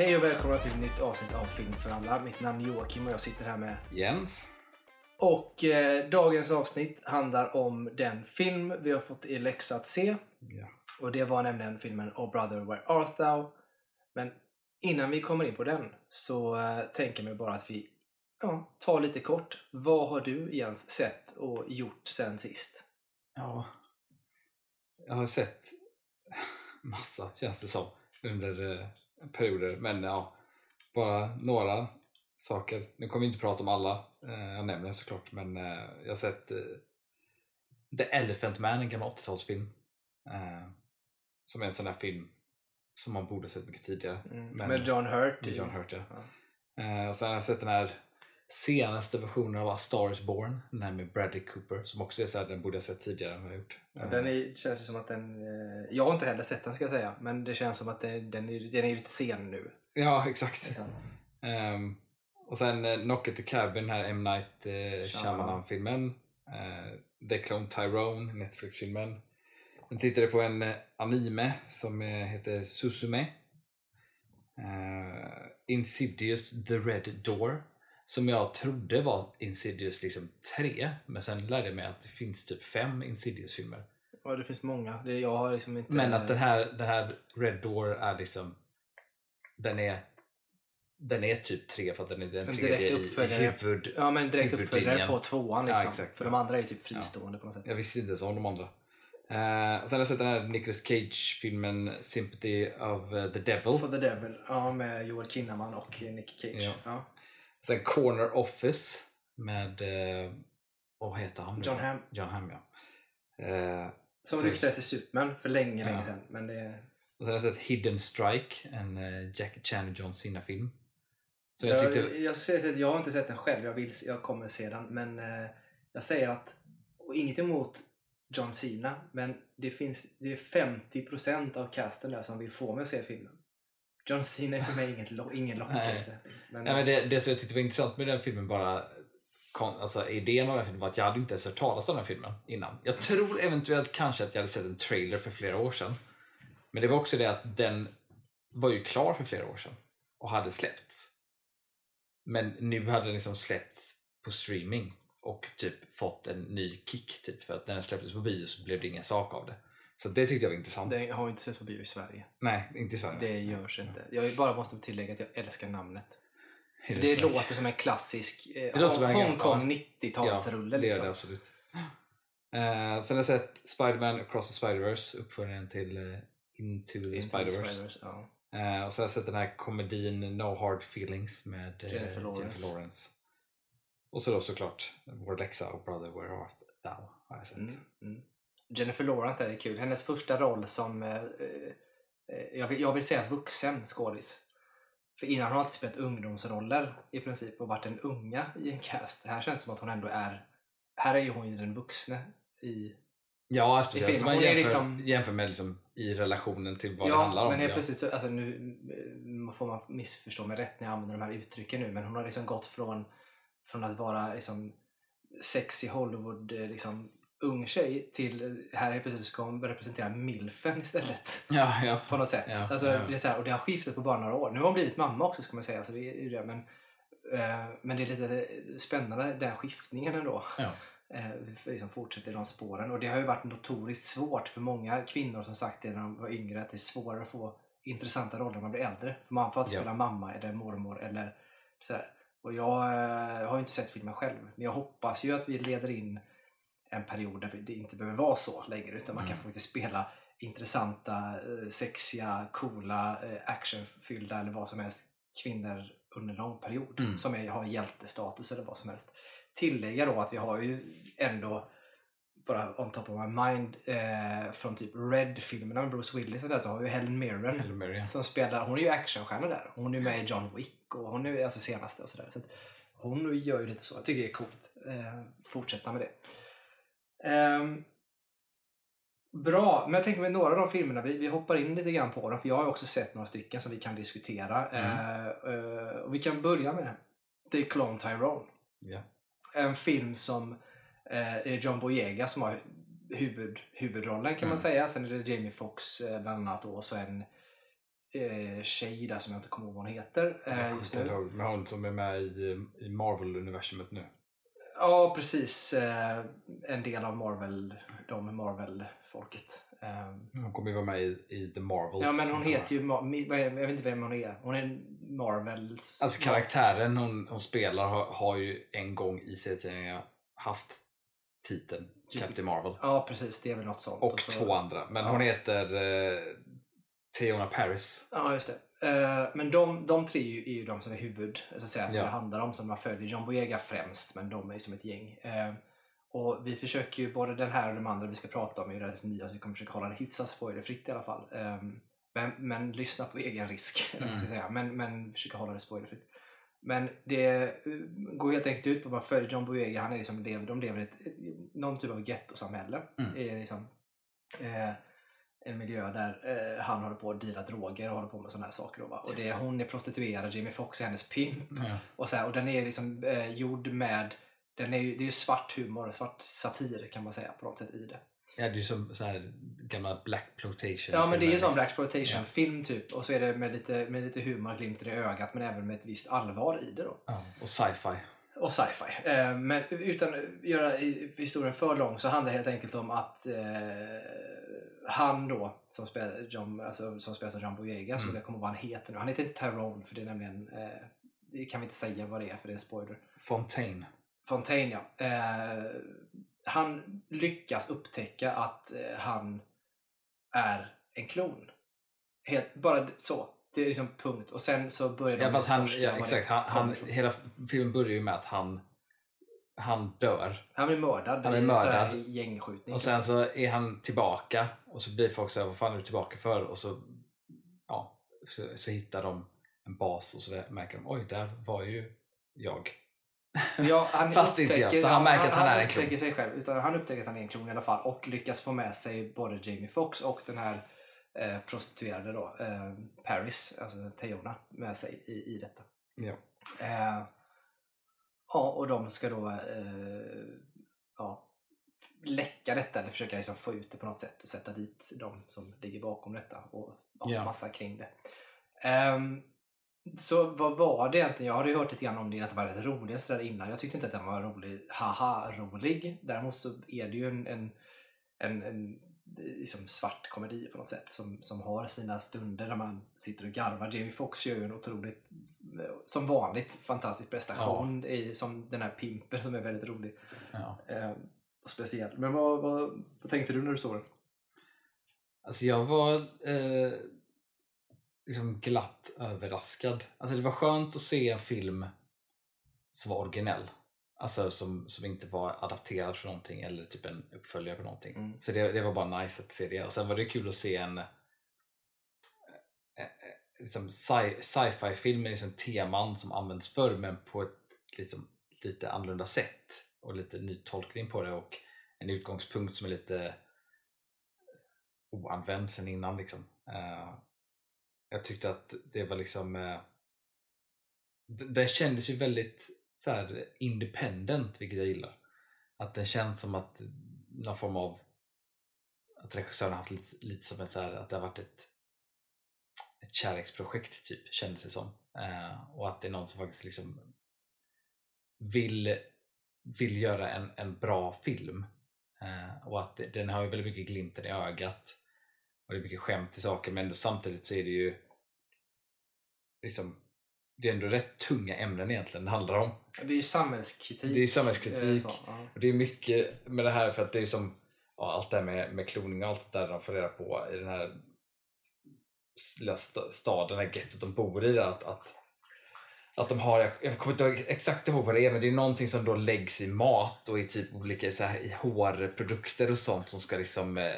Hej och välkomna till ett nytt avsnitt av Film för alla. Mitt namn är Joakim och jag sitter här med. Jens. Och eh, dagens avsnitt handlar om den film vi har fått i läxa att se. Ja. Och det var nämligen filmen Oh Brother Where Art Thou. Men innan vi kommer in på den så eh, tänker jag bara att vi ja, tar lite kort. Vad har du Jens sett och gjort sen sist? ja. Jag har sett massa känns det som under eh, perioder. Men ja, bara några saker. Nu kommer vi inte prata om alla eh, jag nämner såklart. Men eh, jag har sett eh, The Elephant Man, en gammal 80-talsfilm. Eh, som är en sån där film som man borde sett mycket tidigare. Mm. Men- med John Hurt. Med John Hurt ja. Ja. Eh, och sen har jag sett den här senaste versionen av A Star is Born, den här med Bradley Cooper som också är så här, den borde jag sett tidigare än vad jag gjort. Ja, den är, känns ju som att den... Eh, jag har inte heller sett den ska jag säga. Men det känns som att den, den, är, den är lite sen nu. Ja, exakt. Ehm, och sen uh, Knock at the Cabin, den här M. Night uh, Shyamalan. Shyamalan-filmen. Uh, The Clone Tyrone, Netflix-filmen. Jag tittade på en eh, anime som eh, heter Susume. Eh, Insidious The Red Door. Som jag trodde var Insidious liksom 3. Men sen lärde jag mig att det finns typ fem Insidious-filmer. Ja, det finns många. Det, jag har liksom inte... Men att den här, den här Red Door är liksom den är den är typ tre för att den är den En tredje i, huvud. Ja, men direkt uppföljare på tvåan liksom. Ja, exakt, För ja. de andra är typ fristående på något sätt. Jag visste inte ens om de andra. Och sen har jag sett den här Nicolas Cage-filmen Sympathy of the Devil. For the Devil. Ja, med Joel Kinnaman och Nick Cage. Ja. Ja. Sen Corner Office med, eh, vad heter han nu? John Hamm. John Hamm ja. Eh, Som Så- ryktades i Superman för länge, Ja. länge sedan. Men det... och sen har jag sett Hidden Strike, en eh, Jackie Chan och John Cena-film. Så jag Jag, tyckte, jag, att jag har inte sett den själv, jag, vill, jag kommer se den. Men eh, jag säger att, och inget emot John Cena, men det finns det är 50% av casten där som vill få mig att se filmen. John Cena är för mig inget, lo- ingen lockelse. Men, Ja, men det, det som jag tyckte var intressant med den filmen bara alltså, idén av den filmen var att jag hade inte ens hört talas om den filmen innan. Jag tror eventuellt kanske att jag hade sett en trailer för flera år sedan. Men det var också det att den var ju klar för flera år sedan och hade släppts. Men nu hade den liksom släppts på streaming och typ fått en ny kick typ för att när den släpptes på bio så blev det ingen sak av det. Så det tyckte jag var intressant. det har ju inte sett på bio i Sverige. Nej, inte i Sverige. Det görs inte. Jag bara måste tillägga att jag älskar namnet. För det låter som en klassisk eh, Hongkong ja. 90-talsrulle. Ja, det gör liksom. det absolut. Eh, sen har jag sett Spider-Man Across the Spider-Verse, uppföljaren till eh, Into the Into the Spider-Verse. Spider-Verse, ja. Eh, och sen har jag sett den här komedin No Hard Feelings med Jennifer Lawrence. Jennifer Lawrence. Och så då såklart Vår läxa och Brother Where Art Thou har jag sett. Mm, mm. Jennifer Lawrence där är kul. Hennes första roll som, eh, eh, jag, vill, jag vill säga vuxen skådis. För innan har hon alltid spelat ungdomsroller i princip och varit den unga i en cast. Här känns det som att hon ändå är, här är ju hon ju den vuxne i... Ja, speciellt om man jämför, liksom- jämför med liksom, i relationen till vad det ja, handlar om. men helt ja. plötsligt så, alltså nu eh, får man missförstå mig rätt när jag använder de här uttrycken nu, men hon har liksom gått från, från att vara liksom sexy Hollywood, eh, liksom ung tjej till här helt plötsligt ska hon representera milfen istället. Ja, ja. På något sätt. Ja, alltså. Det är så här, och det har skiftat på bara några år. Nu har hon blivit mamma också ska man säga. Så det är det, men, eh, men det är lite spännande den skiftningen ändå. Ja. Eh, liksom fortsätter de spåren. Och det har ju varit notoriskt svårt för många kvinnor som sagt det när de var yngre att det är svårare att få intressanta roller när man blir äldre. För man får alltid spela mamma eller mormor eller sådär. Och jag eh, har ju inte sett filmen själv. Men jag hoppas ju att vi leder in en period där det inte behöver vara så längre. Utan man kan Mm. faktiskt spela intressanta, eh, sexiga, coola, eh, actionfyllda eller vad som helst kvinnor under en lång period. Mm. Som är, har hjältestatus eller vad som helst. Tillägga då att vi har ju ändå bara on top of my mind eh, från typ Red-filmerna med Bruce Willis och där så har vi ju Helen Mirren Helen Mirren. som spelar, hon är ju actionstjärna där. Hon är med i John Wick och hon är alltså senaste och sådär. Så hon gör ju lite så. Jag tycker det är coolt. Eh, fortsätta med det. Ehm, bra, men jag tänker med några av de filmerna, vi, vi hoppar in lite grann på dem för jag har också sett några stycken som vi kan diskutera. Eh, eh, och vi kan börja med The Clone Tyrone. Ja. En film som är John Boyega som har huvud, huvudrollen kan man Mm. säga. Sen är det Jamie Foxx eh, bland annat och så en eh, tjej där som jag inte kommer ihåg vad hon heter eh, just nu. hon som är med i, i Marvel-universumet nu. Ja, precis. Eh, en del av Marvel, de Marvel-folket. Eh, Hon kommer ju vara med i, i The Marvels. ja, men hon heter ju, jag vet inte vem hon är. Hon är Marvels... Alltså karaktären hon, hon spelar har, har ju en gång i serietidningarna haft titeln Typ. Captain Marvel. Ja, precis. Det är väl något sånt. Och så- två andra. Men Ja. hon heter eh, Theona Paris. Ja, just det. Eh, men de, de tre är ju, de som är huvud, så att säga, som Ja. det handlar om, som man följer. John Boyega främst, men de är ju som ett gäng. Eh, och vi försöker ju, både den här och de andra vi ska prata om är ju relativt nya, så vi kommer försöka hålla det hyfsat spoilerfritt i alla fall. Eh, men, men lyssna på egen risk, ska säga. Men, men försöka hålla det spoilerfritt. Men det går helt enkelt ut på att man följer John Boyega. Han är liksom, de lever i ett, någon typ av gettosamhälle. Mm. Är liksom, eh, en miljö där eh, han håller på att deala droger och håller på med sådana här saker. Va? Och det, hon är prostituerad, Jamie Foxx är hennes pimp. Ja. Och, så här, och den är liksom eh, gjord med, den är ju, det är ju svart humor, svart satir kan man säga på något sätt i det. Ja, det är ju som så här gamla Black Plotation. Ja men det är ju filmer, sån Black liksom. exploitation film typ. Och så är det med lite, med lite humor, glimten i ögat men även med ett visst allvar i det då. Ja, och sci-fi. Och sci-fi. Eh, men utan att göra historien för lång så handlar det helt enkelt om att eh, han då, som, spel, John, alltså, som spelas av John Boyega, Mm. jag kommer ihåg vad han heter nu. Han heter inte Tyrone för det är nämligen, eh, det kan vi inte säga vad det är för det är en spoiler. Fontaine. Fontaine ja. Eh, han lyckas upptäcka att eh, han är en klon. Helt, bara så. Det är liksom punkt. Och sen så börjar de Ja, han, ja, exakt. Han, han, hela filmen börjar ju med att han, han dör. Han blir mördad Han här mördad. gängskjutning. Och sen så är han tillbaka och så blir folk såhär, vad fan är du tillbaka för? Och så, ja, så, så hittar de en bas och så märker de, oj där var ju jag. Ja, han Fast inte jag, så han märker att han är en klon. sig själv. Utan han upptäcker att han är en klon i alla fall och lyckas få med sig både Jamie Foxx och den här eh, prostituerade då, eh, Paris, alltså Theona, med sig i, i detta. Ja. Eh, ja, och de ska då eh, ja, läcka detta eller försöka liksom få ut det på något sätt och sätta dit de som ligger bakom detta och ja, Ja. massa kring det. Ehm, så vad var det egentligen? Jag hade ju hört lite grann om det, att det var rätt rolig sådär innan. Jag tyckte inte att den var rolig, haha rolig. Däremot så är det ju en, en, en, en liksom svart komedi på något sätt som, som har sina stunder där man sitter och garvar. Jamie Foxx gör ju en otroligt, som vanligt, fantastisk prestation i, som den här pimpen som är väldigt rolig. Ja. Eh, och speciell. Men vad, vad, vad tänkte du när du såg den? Alltså jag var eh, liksom glatt överraskad. Alltså det var skönt att se en film som var originell. Alltså som, som inte var adapterad för någonting eller typ en uppföljare på någonting. Mm. Så det, det var bara nice att se det. Och sen var det kul att se en eh, eh, liksom sci- sci-fi film med liksom teman som används förr men på ett liksom, lite annorlunda sätt och lite ny tolkning på det och en utgångspunkt som är lite oanvänd sen innan liksom. Eh, jag tyckte att det var liksom uh, den kändes ju väldigt så här, independent vilket jag gillar. Att den känns som att någon form av att regissören har haft lite, lite som en så här, att det har varit ett, ett kärleksprojekt typ kändes det som. Eh, och att det är någon som faktiskt liksom vill, vill göra en, en bra film. Eh, och att det, den har ju väldigt mycket glimten i ögat. Och det är mycket skämt i saker men ändå samtidigt så är det ju liksom det är ändå rätt tunga ämnen egentligen det handlar om. Det är ju samhällskritik. Det är ju samhällskritik. Eh, så, ja. Och det är mycket med det här för att det är som ja, allt det här med, med kloning och allt det där de får reda på i den här lilla sta- staden, det här gettot de bor i. Att, att, att de har, jag, kommer inte exakt ihåg vad det är men det är någonting som då läggs i mat och i typ olika så här, i hårprodukter och sånt som ska liksom eh,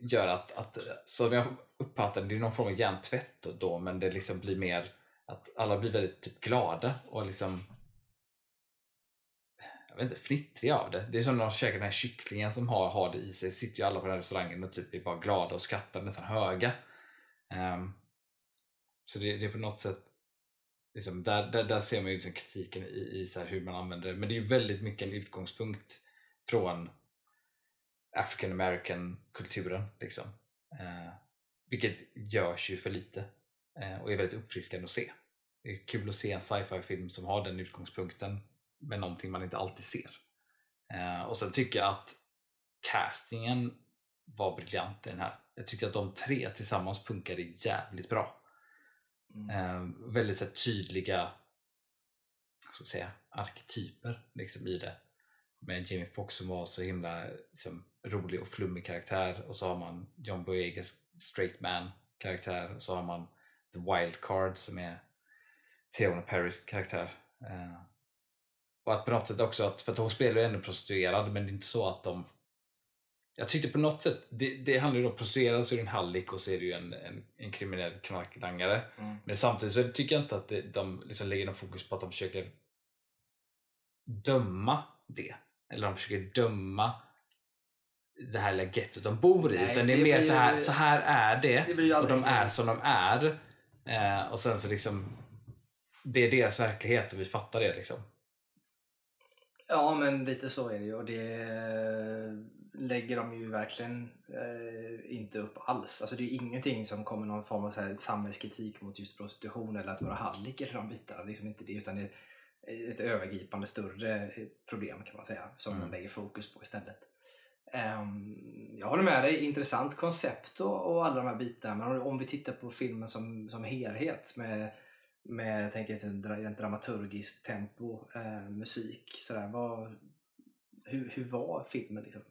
göra att, att så jag uppfattar det, det är någon form av hjärntvätt då men det liksom blir mer att alla blir väldigt typ glada och liksom jag vet inte, fnittriga av det. Det är som när de käkar den här kycklingen som har, har det i sig. Sitter ju alla på den här restaurangen och typ är bara glada och skrattar nästan höga. Um, så det, det är på något sätt liksom, där, där, där ser man ju liksom kritiken i, i så här hur man använder det. Men det är ju väldigt mycket en utgångspunkt från African American kulturen. Liksom. Uh, vilket görs ju för lite eh, och är väldigt uppfriskande att se. Det är kul att se en sci-fi film som har den utgångspunkten med någonting man inte alltid ser. Eh, och sen tycker jag att castingen var briljant i den här. Jag tyckte att de tre tillsammans funkade jävligt bra. Mm. Eh, väldigt så här, tydliga ska säga, arketyper liksom, i det. Med Jamie Foxx som var så himla liksom, rolig och flummig karaktär och så har man John Boyegas straight man karaktär och så har man The Wild Card som är Theona Paris karaktär. Eh, och att på något sätt också, att, för att hon spelar ju ändå prostituerad men det är inte så att de jag tyckte på något sätt, det, det handlar ju om prostituerad så är det en hallick och så är det ju en, en, en kriminell knarklangare. Mm. Men samtidigt så tycker jag inte att det, de liksom lägger någon fokus på att de försöker döma det. Eller de försöker döma det här lilla gettot de bor i. Nej, utan det är det mer blir så här, så här är det. Det och de är som de är. Eh, och sen så liksom det är deras verklighet och vi fattar det liksom. Ja, men lite så är det ju och det lägger de ju verkligen eh, inte upp alls. Alltså det är ingenting som kommer någon form av så här samhällskritik mot just prostitution eller att vara hallick eller de bitarna. Det är liksom inte det utan det är ett övergripande större problem kan man säga som Mm. de lägger fokus på istället. Ehm, jag håller med dig, intressant koncept och, och alla de här bitarna. Men om, om vi tittar på filmen som, som helhet med, med jag tänker, ett dramaturgiskt tempo, eh, musik, sådär, vad, hur, hur var filmen? Liksom?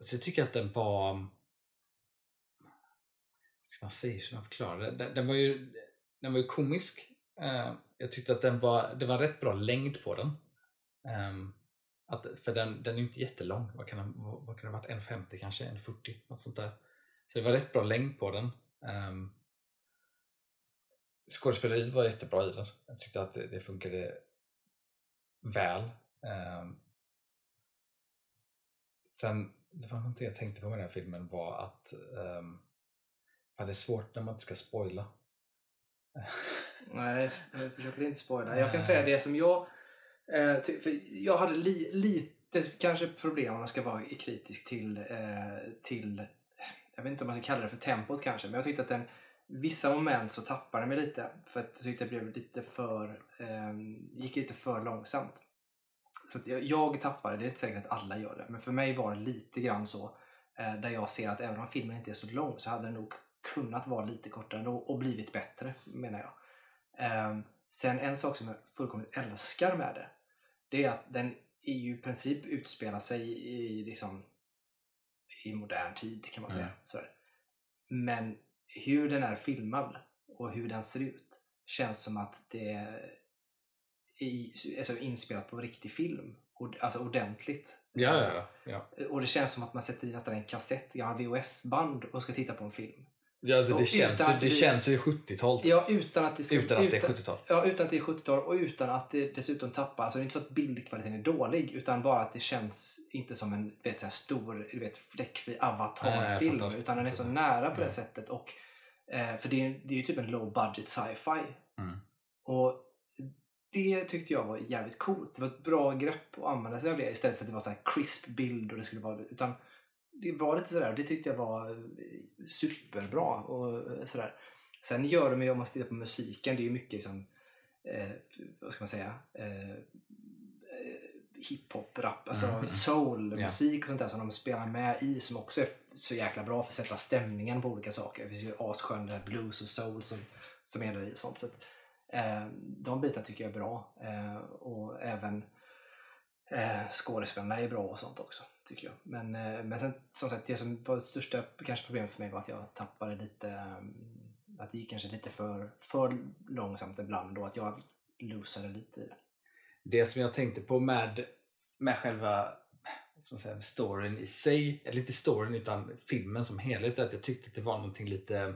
Så jag tycker att den var... Ska man säga? Hur ska man förklara? Den, den, var, ju, den var ju komisk. Ehm, jag tyckte att den var, det var rätt bra längd på den. Ehm, att, för den, den är ju inte jättelång. Vad kan den, vad, kan det ha varit? 1,50 kanske? 1,40? Något sånt där. Så det var rätt bra längd på den. Um, skådespeleriet var jättebra i den. Jag tyckte att det, det funkade väl. Ehm, sen, det var någonting jag tänkte på med den här filmen var att um, det är svårt när man inte ska spoila. Nej, jag försöker inte spoila. Jag kan säga det som jag... Eh, för jag hade li, lite kanske problem om jag ska vara kritisk till, eh, till... Jag vet inte om man ska kalla det för tempot kanske, men jag tyckte att den vissa moment så tappade mig lite. För att jag tyckte det blev lite för... Eh, gick lite för långsamt. Så att jag, jag tappade, det är inte säkert att alla gör det, men för mig var det lite grann så. Eh, där jag ser att även om filmen inte är så lång så hade den nog kunnat vara lite kortare och blivit bättre, menar jag. Ehm, sen en sak som jag fullkomligt älskar med det, det är att den är ju i princip utspelar sig i, liksom, i modern tid kan man säga. Mm. Men hur den är filmad och hur den ser ut känns som att det är alltså inspelat på riktig film. Alltså ordentligt. Ja, ja, ja. Och det känns som att man sätter i nästan en kassett, gammal VHS-band och ska titta på en film. Ja alltså det, känns, det vi- känns ju 70-tal. Ja, utan att det ska, utan att det är 70-tal. Ja, utan att det är 70-tal och utan att det dessutom tappar, alltså det är inte så att bildkvaliteten är dålig utan bara att det känns inte som en vet, så här stor du vet, fläckfri Nej, nej, avatarfilm fattar. utan den är så nära på det Mm. sättet och eh, för det är, det är ju typ en low budget sci-fi Mm. och det tyckte jag var jävligt coolt. Det var ett bra grepp att använda sig av det istället för att det var så här crisp bild och det skulle vara utan det var lite sådär, det tyckte jag var eh, superbra och eh, sådär. Sen gör de ju, om man tittar på musiken, det är ju mycket liksom, eh, vad ska man säga, eh, eh, hiphop, rap, alltså Mm. soul-musik och sånt där som de spelar med i som också är så jäkla bra för att sätta stämningen på olika saker. Det finns ju asskön blues och soul som, som är där i sånt. Så att, eh, de bitarna tycker jag är bra eh, och även eh, skådespelarna är bra och sånt också tycker jag. Men, eh, men sen som sagt, det som var det största kanske problemet för mig var att jag tappade lite, eh, att det gick kanske lite för, för långsamt ibland då, att jag losade lite i det. Det som jag tänkte på med, med själva man säga, storyn i sig, eller inte storyn utan filmen som helhet, att jag tyckte att det var någonting lite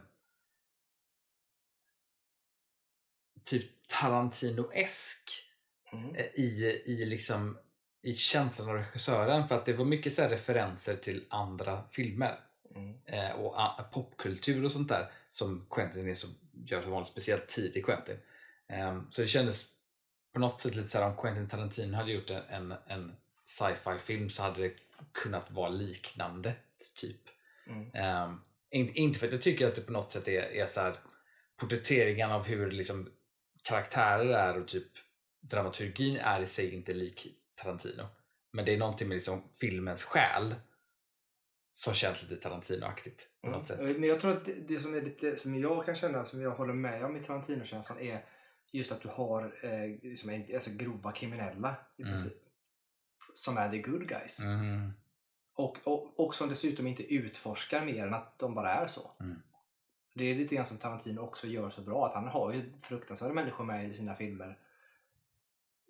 typ Tarantino-esk Mm. eh, i, i, liksom, i känslan av regissören för att det var mycket så referenser till andra filmer Mm. eh, och a- popkultur och sånt där som Quentin är så, gör så vanligt, speciellt tidig Quentin. Ehm, så det kändes på något sätt lite så här om Quentin Tarantino hade gjort en, en, sci-fi film så hade det kunnat vara liknande typ. Mm. In, inte för att jag tycker att det på något sätt är, är så här porträtteringen av hur liksom karaktärer är och typ dramaturgin är i sig inte lik Tarantino. Men det är någonting med liksom filmens själ som känns lite Tarantino-aktigt på något sätt. Men jag tror att det, det som är lite, som jag kan känna, som jag håller med om i Tarantino-känslan är just att du har eh, liksom en, alltså grova kriminella i Mm. princip. Som är the good guys. Mhm. Och, och, och som dessutom inte utforskar mer än att de bara är så. Mm. Det är lite grann som Tarantino också gör så bra. Att han har ju fruktansvärda människor med i sina filmer.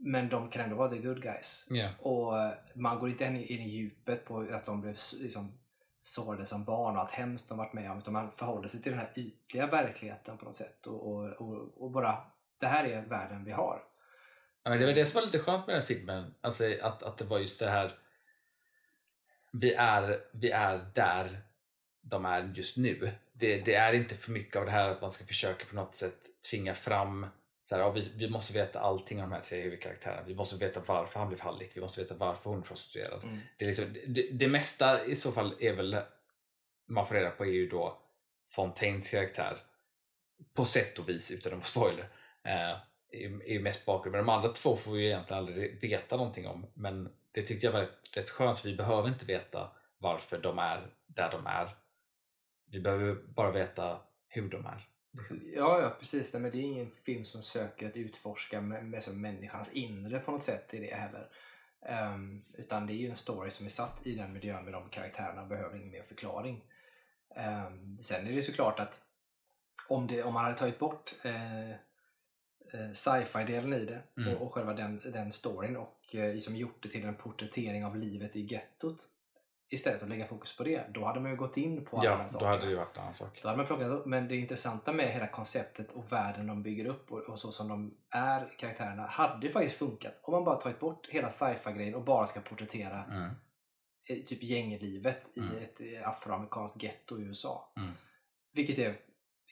Men de kan ändå vara the good guys. Ja. Och eh, man går inte in i, djupet på att de blev liksom, sårade som barn och allt hemskt de varit med om. Utan man förhåller sig till den här ytliga verkligheten på något sätt. Och, och, och, och bara, det här är världen vi har. Ja, det var det som var lite skönt med den här filmen. Alltså att, att det var just det här. Vi är, vi är där de är just nu. Det, det är inte för mycket av det här att man ska försöka på något sätt tvinga fram så här, ja, vi, vi måste veta allting om de här tre huvudkaraktärerna. Vi måste veta varför han blev hallick. Vi måste veta varför hon är prostituerad. Mm. Det, är liksom, det, det mesta i så fall är väl man får reda på är ju då Fontaines karaktär på sätt och vis utan att vara spoiler. Eh, är, är mest bakgrund. Men de andra två får vi egentligen aldrig veta någonting om. Men det tyckte jag var rätt, rätt skönt för vi behöver inte veta varför de är där de är. Vi behöver bara veta hur de är. Ja, ja precis. Men det är ingen film som söker att utforska med, med som människans inre på något sätt i det heller. Ehm, utan det är ju en story som är satt i den miljön med de karaktärerna och behöver ingen mer förklaring. Um, sen är det såklart att om, det, om man hade tagit bort eh, eh, sci-fi-delen i det Mm. och, och själva den, den storyn och eh, liksom gjort det till en porträttering av livet i gettot istället för att lägga fokus på det, då hade man ju gått in på alla de här Ja, då hade det varit en annan sak. Då hade man plockat upp, men det intressanta med hela konceptet och världen de bygger upp och, och så som de är karaktärerna hade ju faktiskt funkat om man bara tagit bort hela sci-fi grejen och bara ska porträttera Mm. typ gänglivet Mm. i ett afroamerikanskt getto i USA. Mm. Vilket är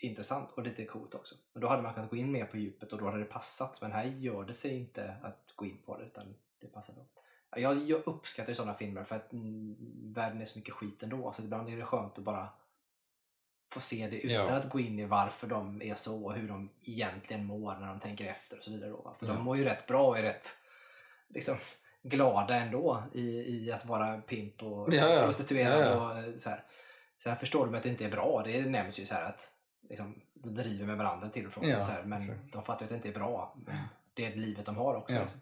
intressant och lite coolt också. Men då hade man kunnat gå in mer på djupet och då hade det passat. Men här gör det sig inte att gå in på det utan det passar bra. Jag, jag uppskattar ju sådana filmer för att mm, världen är så mycket skit ändå. Så ibland är det skönt att bara få se det utan Ja. att gå in i varför de är så och hur de egentligen mår när de tänker efter och så vidare. Då? För Ja. de mår ju rätt bra och är rätt liksom, glada ändå i, i att vara pimp och Ja, ja. prostituerad. Ja. Och, eh, så här. Sen förstår de att det inte är bra. Det nämns ju så här att liksom, de driver med varandra till och från. Så här, men exakt. de fattar ju att det inte är bra. Men det är livet de har också. Liksom.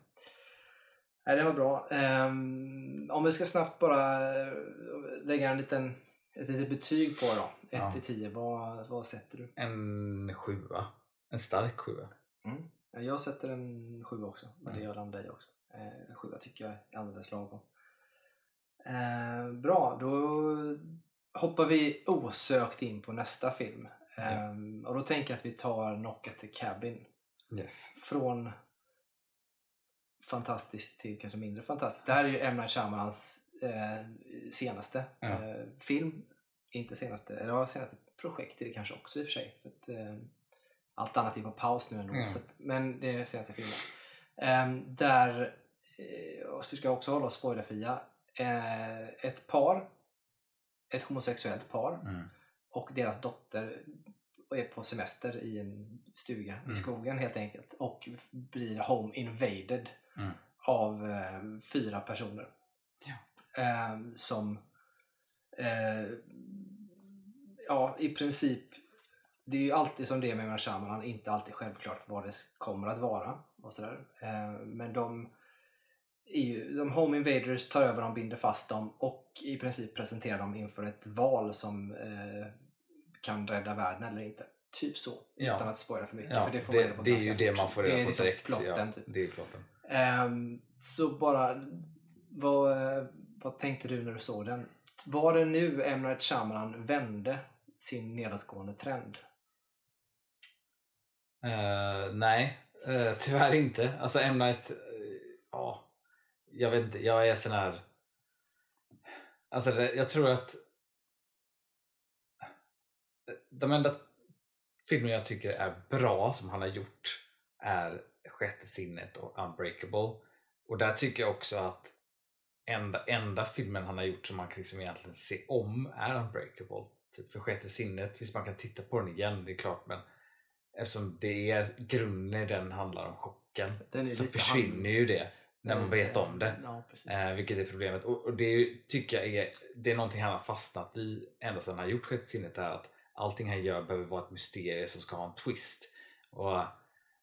Nej, det var bra. Ehm, om vi ska snabbt bara eh, lägga en liten, ett litet betyg på det då. 1 Ja. till 10, vad, vad sätter du? En sjua. En stark sjua. Mm. Ja, Jag sätter en 7 också, men det Mm. gör landar i också. Eh, 7 tycker jag är alldeles lagom. Eh, bra, då hoppar vi osökt in på nästa film. Ehm, och då tänker jag att vi tar Knock at the Cabin. Yes. Från fantastiskt till kanske mindre fantastiskt. Det här är ju. Night Shyamalans eh, senaste Ja. eh, film. Inte senaste, eller ja, senaste projekt är det kanske också i och för sig. För att, eh, allt annat är på paus nu ändå. Ja. Att, men det är senaste filmen. Ehm, där, eh, och vi ska också hålla oss spoilerfria, eh, ett par, ett homosexuellt par Mm. och deras dotter är på semester i en stuga Mm. i skogen helt enkelt och blir home invaded Mm. av eh, fyra personer. Ja. Eh, som eh, ja, i princip det är ju alltid som det med Emma Shyamalan, inte alltid självklart vad det kommer att vara. och sådär. Eh, Men de, är ju, de Home Invaders tar över dem, binder fast dem och i princip presenterar dem inför ett val som eh, kan rädda världen eller inte. Typ så, Ja. utan att spoila för mycket. Ja, för det får det, man det är ju det man får reda är på liksom direkt. plotten, ja, typ. Det är plotten. Ehm, så bara, vad, vad tänkte du när du såg den? Var det nu M. Night Shyamalan vände sin nedåtgående trend? Uh, nej, uh, tyvärr inte. Alltså M. Night, eh, ja, jag vet inte, jag är sån här... Alltså det, jag tror att de enda filmer jag tycker är bra som han har gjort är Sjätte sinnet och Unbreakable. Och där tycker jag också att enda, enda filmen han har gjort som man kan liksom egentligen se om är Unbreakable. typ för sjätte sinnet tills man kan titta på den igen, det är klart. Men eftersom det är grunden i den handlar om chocken så försvinner hand- ju det när man vet om det. Ja. Eh, vilket är problemet. Och, och det tycker jag är, det är någonting han har fastnat i ända sedan han har gjort Sjätte sinnet. Är att allting han gör behöver vara ett mysterium som ska ha en twist. Och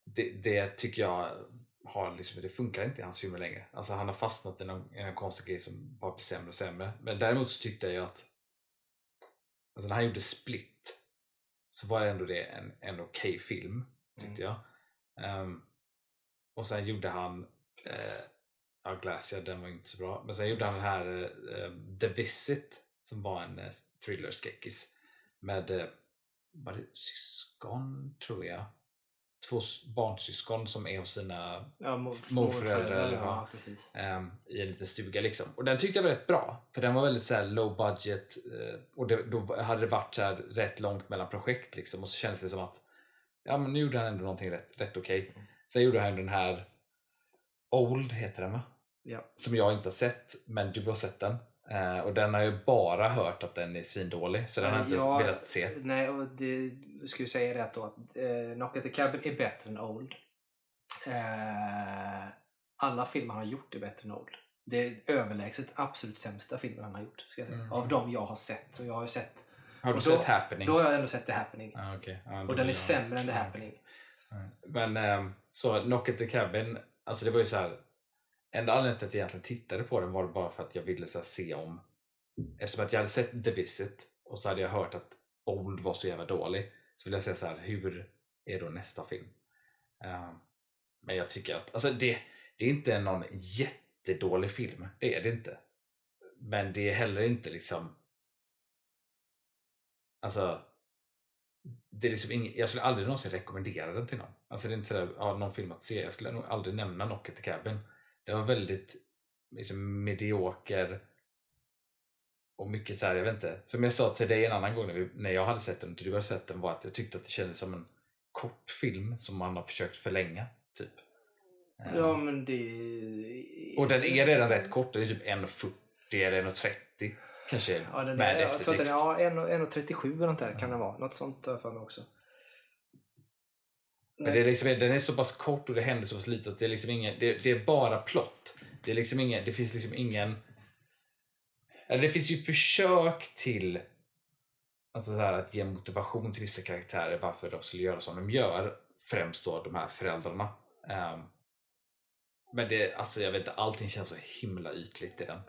det, det tycker jag har liksom, det funkar inte i hans filmer längre. Alltså han har fastnat i någon, i någon konstig grej som bara blir sämre och sämre. Men däremot så tyckte jag att alltså när han gjorde Split så var ändå det en, en okej film tyckte jag. Ehm, och sen gjorde han eh, Glass. Ja, Glass, ja, den var inte så bra. Men sen gjorde han den här eh, eh, The Visit som var en eh, thriller-skräckis med eh, var det syskon, tror jag. Två barnsyskon som är hos sina ja, mo- morföräldrar, ja, ja. precis. ehm, i en liten stuga. Liksom. Och den tyckte jag var rätt bra. För den var väldigt så här, low budget eh, och det, då hade det varit så här, rätt långt mellan projekt. Liksom, och så kändes det som att ja, men nu gjorde han ändå någonting rätt, rätt okej. Mm. Sen gjorde han den här Old heter den va? Ja. som jag inte har sett, men du har sett den. Eh, och den har jag bara hört att den är svindålig, så den har inte Ja, velat se. Nej, och det skulle säga det då att eh, Knock at the Cabin är bättre än Old. Eh, alla filmer han har gjort är bättre än Old. Det är överlägset absolut sämsta filmen han har gjort. Ska jag säga. Mm. Av de jag har sett. Och jag har ju sett Har du då- sett Happening? då har jag ändå sett The Happening. Ah. Ja, då och den är jag- sämre än The Happening. Men ehm, så Knock at the Cabin, alltså det var ju så här. Enda anledningen till att jag egentligen tittade på den var bara för att jag ville så här, se om Eftersom att jag hade sett The Visit och så hade jag hört att Old var så jävla dålig så ville jag säga så här, hur är då nästa film? Uh, men jag tycker att, alltså det, det är inte någon jättedålig film, det är det inte. Men det är heller inte liksom Alltså det är liksom ing, Jag skulle aldrig någonsin rekommendera den till någon. Alltså det är inte sådär, ja, någon film att se. Jag skulle nog aldrig nämna Knock at the Cabin. Det var väldigt liksom, medioker och mycket så här, jag vet inte. Som jag sa till dig en annan gång när, vi, när jag hade sett den och du hade sett den var att jag tyckte att det kändes som en kort film som man har försökt förlänga. Typ. Ja, men det... och den är redan rätt kort, den är typ 1.40 eller 1.30 kanske Ja, den med är, jag tror att den är ja, 1,37 eller något där kan den vara. Något sånt har jag för mig också. Men det är liksom, den är så pass kort och det händer så pass lite att det är liksom ingen, det, det är bara plott. Det, är liksom ingen, det finns liksom ingen... Eller det finns ju försök till alltså så här, att ge motivation till vissa karaktärer varför de skulle göra som de gör. Främst då de här föräldrarna. Um, men det, alltså jag vet inte, allting känns så himla ytligt i den.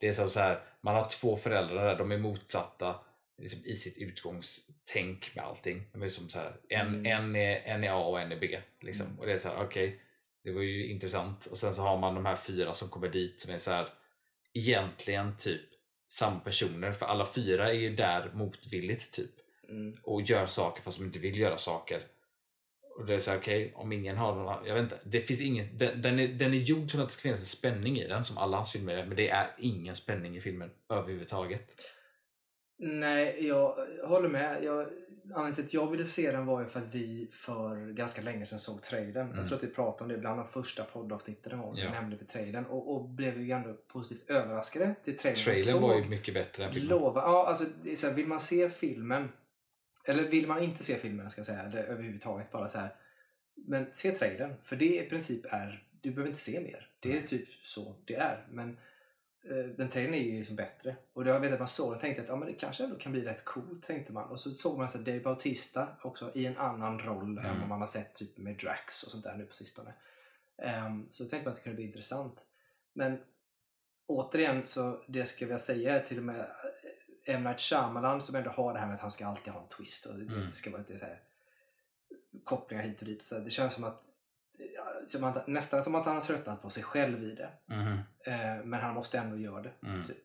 Det är som så här, man har två föräldrar där, de är motsatta liksom, i sitt utgångstänk med allting. De är som så här, en, Mm. en, är, en är A och en är B. Liksom. Mm. Och det är så här, okej, det var ju intressant. Och sen så har man de här fyra som kommer dit som är så här, egentligen typ samma personer. För alla fyra är ju där motvilligt typ. Mm. Och gör saker fast de inte vill göra saker. Och det är så här, okej, om ingen har någon, jag vet inte, det finns ingen, den, den, är, den är gjord som att det ska finnas en spänning i den som alla hans filmer är, men det är ingen spänning i filmen överhuvudtaget. Nej, jag håller med. Jag, anledningen till att jag ville se den var ju för att vi för ganska länge sedan såg trailern. Mm. Jag tror att vi pratade om det bland de första poddavsnitten en gång, så Ja. nämnde vi trailern och, och blev ju ändå positivt överraskade till trailern. Trailern var ju mycket bättre än filmen. Lova. Ja, alltså, det så här, vill man se filmen, eller vill man inte se filmen ska jag säga, eller överhuvudtaget bara så här. Men se trailern, för det i princip är, du behöver inte se mer. Det är Nej. typ så det är. Men eh, den trailern är ju liksom bättre. Och då jag vet att man såg den tänkte att ja, men det kanske ändå kan bli rätt coolt, tänkte man. Och så såg man så Dave Bautista också i en annan roll än Mm. vad man har sett typ med Drax och sånt där nu på sistone. Ehm, så då tänkte man att det kunde bli intressant. Men återigen så det jag säga är till och med eh, M. Night Shyamalan som ändå har det här med att han ska alltid ha en twist och det, Mm. det ska vara lite så här kopplingar hit och dit. Så det känns som att som att, nästan som att han har tröttnat på sig själv i det. Mhm. Eh, men han måste ändå göra det. Mm. Typ.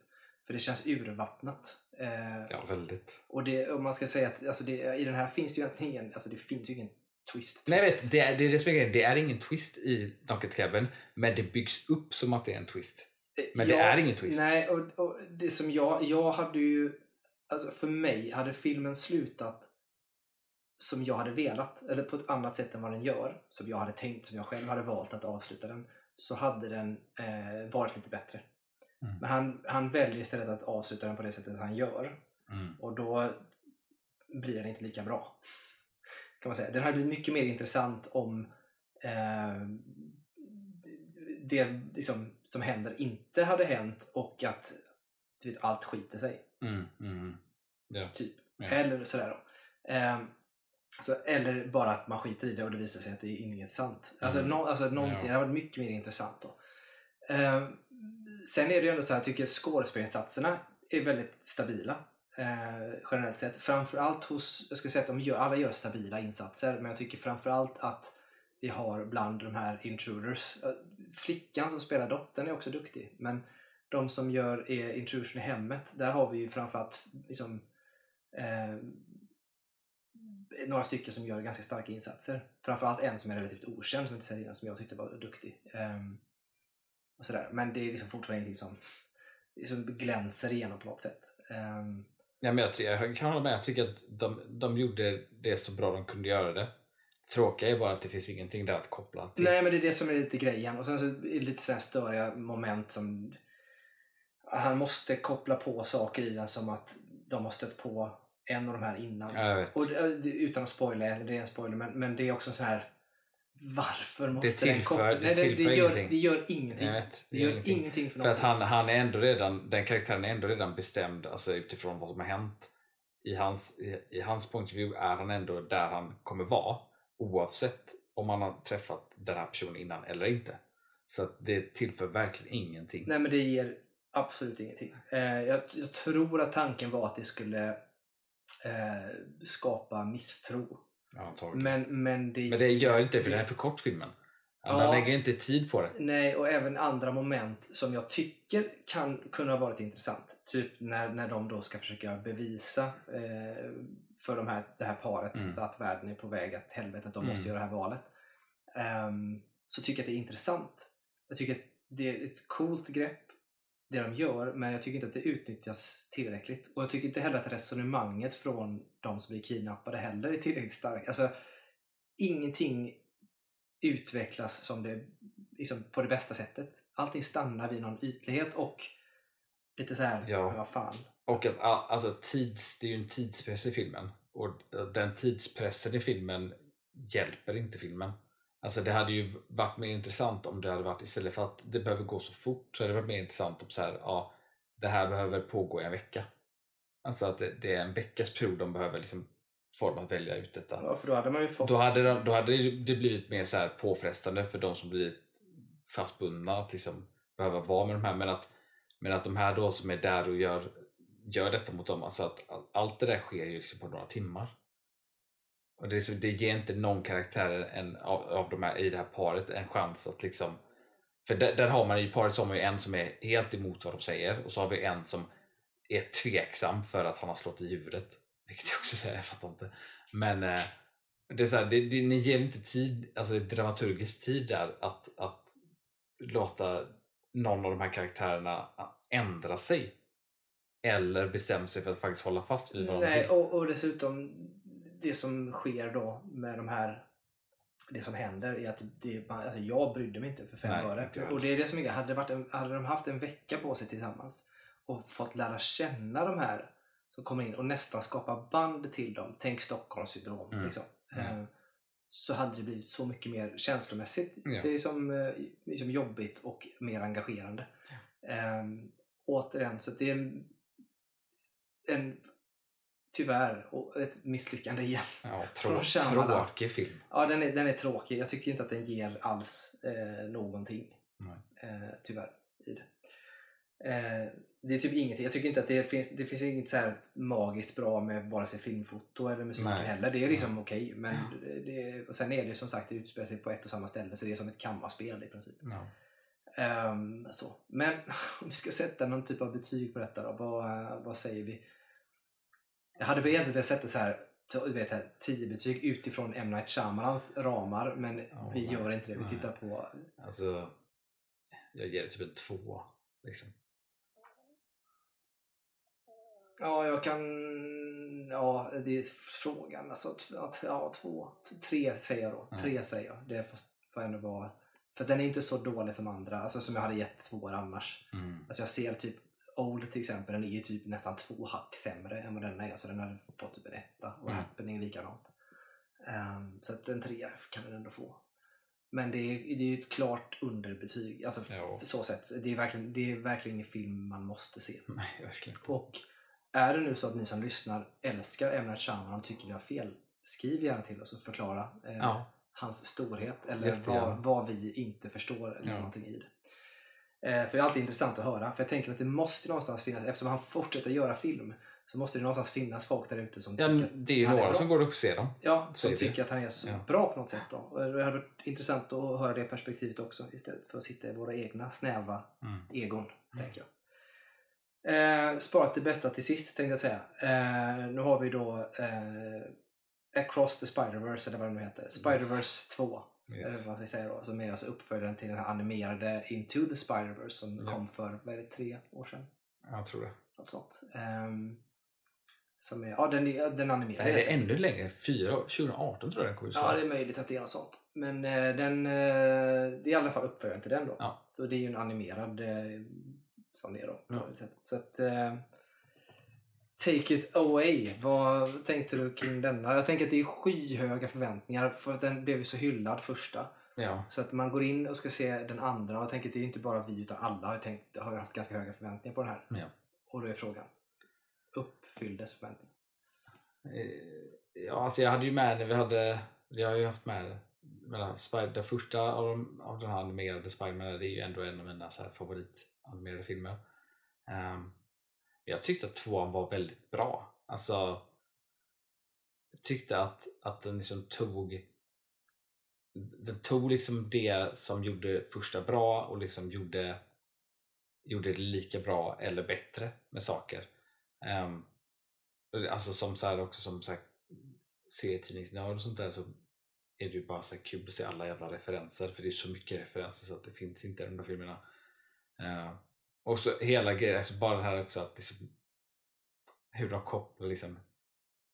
För det känns urvattnat. Eh, Ja, väldigt. och det, om man ska säga att alltså det, i den här finns det ju egentligen ingen, alltså det finns ju ingen twist. Nej, jag twist. vet, det är det, är det som är. Det är ingen twist i Knock at the Cabin, men det byggs upp som att det är en twist. Men det Ja, är ingen twist. Nej, och, och det som jag, jag hade ju, alltså för mig hade filmen slutat som jag hade velat, eller på ett annat sätt än vad den gör, som jag hade tänkt, som jag själv hade valt att avsluta den, så hade den eh, varit lite bättre. Mm. Men han, han väljer istället att avsluta den på det sättet han gör. Mm. Och då blir den inte lika bra. Kan man säga. Den hade blivit mycket mer intressant om eh, det liksom, som händer inte hade hänt och att vet, allt skiter sig. Mm. Mm. Ja. Typ. Ja. Eller sådär då. Ehm, så, eller bara att man skiter i det och det visar sig att det är inget sant. Alltså, Mm. nå, alltså någonting, Ja. det hade varit mycket mer intressant då. Ehm, sen är det ju ändå så här, jag tycker skådespelinsatserna är väldigt stabila. Eh, generellt sett. Framförallt hos, jag ska säga att de gör, alla gör stabila insatser, men jag tycker framförallt att vi har bland de här intruders, eh, flickan som spelar dottern är också duktig, men de som gör är intrusion i hemmet, där har vi ju framförallt liksom, eh, några stycken som gör ganska starka insatser. Framförallt en som är relativt okänd, som inte innan, som jag tyckte var duktig. Ehm, och sådär. Men det är liksom fortfarande ingenting som, som glänser igenom på något sätt. Ehm, Ja, men jag, jag kan hålla med. Jag tycker att de, de gjorde det så bra de kunde göra det. Tråkiga är bara att det finns ingenting där att koppla till. Nej, men det är det som är lite grejen. Och sen så är det lite så här störiga moment som han måste koppla på saker i den som att de har stött på en av de här innan. Och det, det- utan att spoila, eller det är en spoiler, men, men det är också så här varför måste den tillför- koppla? det Nej, det, det, gör, ingenting. det gör ingenting. Vet, Det gör gör ingenting, för För att han, han är ändå redan, den karaktären är ändå redan bestämd alltså utifrån vad som har hänt. I hans, i, I hans point of view är han ändå där han kommer vara oavsett om han har träffat den här personen innan eller inte. Så det tillför verkligen ingenting. Nej, men det ger absolut ingenting. Eh, jag, jag tror att tanken var att det skulle eh, skapa misstro. Ja. Men, men, det, Men det gör inte det för den är för kort filmen. Han Ja. lägger inte tid på det. Nej, och även andra moment som jag tycker kan kunna ha varit intressant. Typ när, när de då ska försöka bevisa eh, för de här, det här paret Mm. att världen är på väg att helvete, att de Mm. måste göra det här valet. Ehm, så tycker jag att det är intressant. Jag tycker att det är ett coolt grepp det de gör, men jag tycker inte att det utnyttjas tillräckligt. Och jag tycker inte heller att resonemanget från de som blir kidnappade heller är tillräckligt starkt. Alltså, ingenting utvecklas som det, liksom, på det bästa sättet. Allting stannar vid någon ytlighet och lite så här, Ja. vad fan. Och alltså, tids, det är ju en tidspress i filmen. Och den tidspressen i filmen hjälper inte filmen. Alltså det hade ju varit mer intressant om det hade varit istället för att det behöver gå så fort så hade det varit mer intressant om så här, ja, det här behöver pågå i en vecka. Alltså att det, det är en veckas period de behöver liksom form att välja ut detta. Ja, för då hade man ju fått... Då hade, de, då hade det blivit mer så här påfrestande för de som blir fastbundna att liksom behöva vara med de här. Men att, men att de här då som är där och gör, gör detta mot dem, alltså att all- allt det där sker ju liksom på några timmar. Och det, är så, det ger inte någon karaktär en, av, av de här, i det här paret en chans att liksom för där, där har man i paret så har man ju en som är helt emot vad de säger och så har vi en som är tveksam för att han har slått i huvudet. Vilket jag också säger, jag fattar inte. Men eh, det är så här, det, det, ni ger inte tid, alltså dramaturgisk tid där att, att låta någon av de här karaktärerna ändra sig. Eller bestämma sig för att faktiskt hålla fast vid vad Nej, och, och dessutom det som sker då med de här det som händer är att det, alltså jag brydde mig inte för fem Nej, öre. Och det är det som är hade, det varit en, hade de haft en vecka på sig tillsammans och fått lära känna de här som kommer in och nästan skapa band till dem, tänk Stockholmssyndrom Mm. liksom. Mm. Eh, så hade det blivit så mycket mer känslomässigt Ja. det är som, eh, liksom jobbigt och mer engagerande. Eh, återigen, så det är en, en tyvärr och ett misslyckande igen. Ja, trå, tråkig film. Ja, den är, den är tråkig. Jag tycker inte att den ger alls eh, någonting. Eh, tyvärr. I det. Eh, det är typ ingenting. Jag tycker inte att det finns, det finns inget så här magiskt bra med vare sig filmfoto eller musiken Nej. heller. Det är liksom okej. men det, och sen är det som sagt, det utspelar sig på ett och samma ställe så det är som ett kammarspel i princip. Ja. Ehm, så. Men om vi ska sätta någon typ av betyg på detta då, vad, vad säger vi? Jag hade egentligen velat sätta så här, du vet, 10 betyg utifrån M. Night Shyamalans ramar, men Ja, vi nej. gör inte det. Vi tittar på... Alltså, jag ger det typ en två. Liksom. Ja, jag kan... Ja, det är frågan. Alltså, ja, två, tre säger jag då. Ja. Tre säger jag. Det får, får ändå vara... För den är inte så dålig som andra, alltså som jag hade gett svår annars. Mm. Alltså jag ser typ Old till exempel, den är ju typ nästan två hack sämre än vad denna är. Så den hade fått typ en etta och Mm. Happening likadant. Ehm, så att en trea kan den ändå få. Men det är, det är ju ett klart underbetyg. Alltså för så sätt. Det är, verkligen, det är verkligen ingen film man måste se. Nej, verkligen. Och är det nu så att ni som lyssnar älskar. Night Shyamalan och tycker vi har fel, skriv gärna till oss och förklara eh, Ja, hans storhet eller vad, vad vi inte förstår eller Ja. någonting i det. Eh, för det är alltid intressant att höra. För jag tänker att det måste någonstans finnas, eftersom han fortsätter göra film, så måste det någonstans finnas folk där ute som ja tycker det är ju är några som går och ser dem. Ja, Så som det. tycker att han är så Ja. bra på något sätt. Då. Och det hade varit intressant att höra det perspektivet också istället för att sitta i våra egna snäva Mm. egon. Tänker jag. Eh, sparat det bästa till sist tänkte jag säga. Eh, nu har vi då eh, Across the Spider-Verse eller vad det nu heter. Spider-Verse 2. Eller Yes. vad man ska säga då. Som är alltså uppföljaren till den här animerade Into the Spider-Verse som Ja. kom för, vad är det, tre år sedan? Jag tror det. Något sånt. Ehm, som är, ja den, är, den animerade. Är det ännu längre? Fyra år? 2018 tror jag den kom ut. Ja, det är möjligt att det är något sånt. Men eh, den, eh, det är i alla fall uppföljaren till den då. Ja. Så det är ju en animerad eh, som det är då. på Ja. Så att, eh, take it away. Vad tänkte du kring denna? Jag tänker att det är skyhöga förväntningar för att den blev ju så hyllad första. Ja. Så att man går in och ska se den andra och tänker att det är inte bara vi utan alla har, tänkt, har haft ganska höga förväntningar på den här. Ja. Och då är frågan, uppfylldes förväntningarna? Eh, Ja, alltså jag hade ju med det. Vi hade, jag har ju haft med mellan Spider, den första av, de, av den här animerade Spiderman. Det är ju ändå en av mina så här favoritanimerade filmer. Ehm, jag tyckte att tvåan var väldigt bra. Alltså, jag tyckte att, att den liksom tog den tog liksom det som gjorde första bra och liksom gjorde, gjorde det lika bra eller bättre med saker. Um, alltså som så här också som så här, serietidningsnörd och sånt där så är det ju bara så här kul att se alla jävla referenser för det är så mycket referenser så att det finns inte i de där filmerna. Uh, och så hela grejen, alltså bara det här också att liksom, hur de kopplar liksom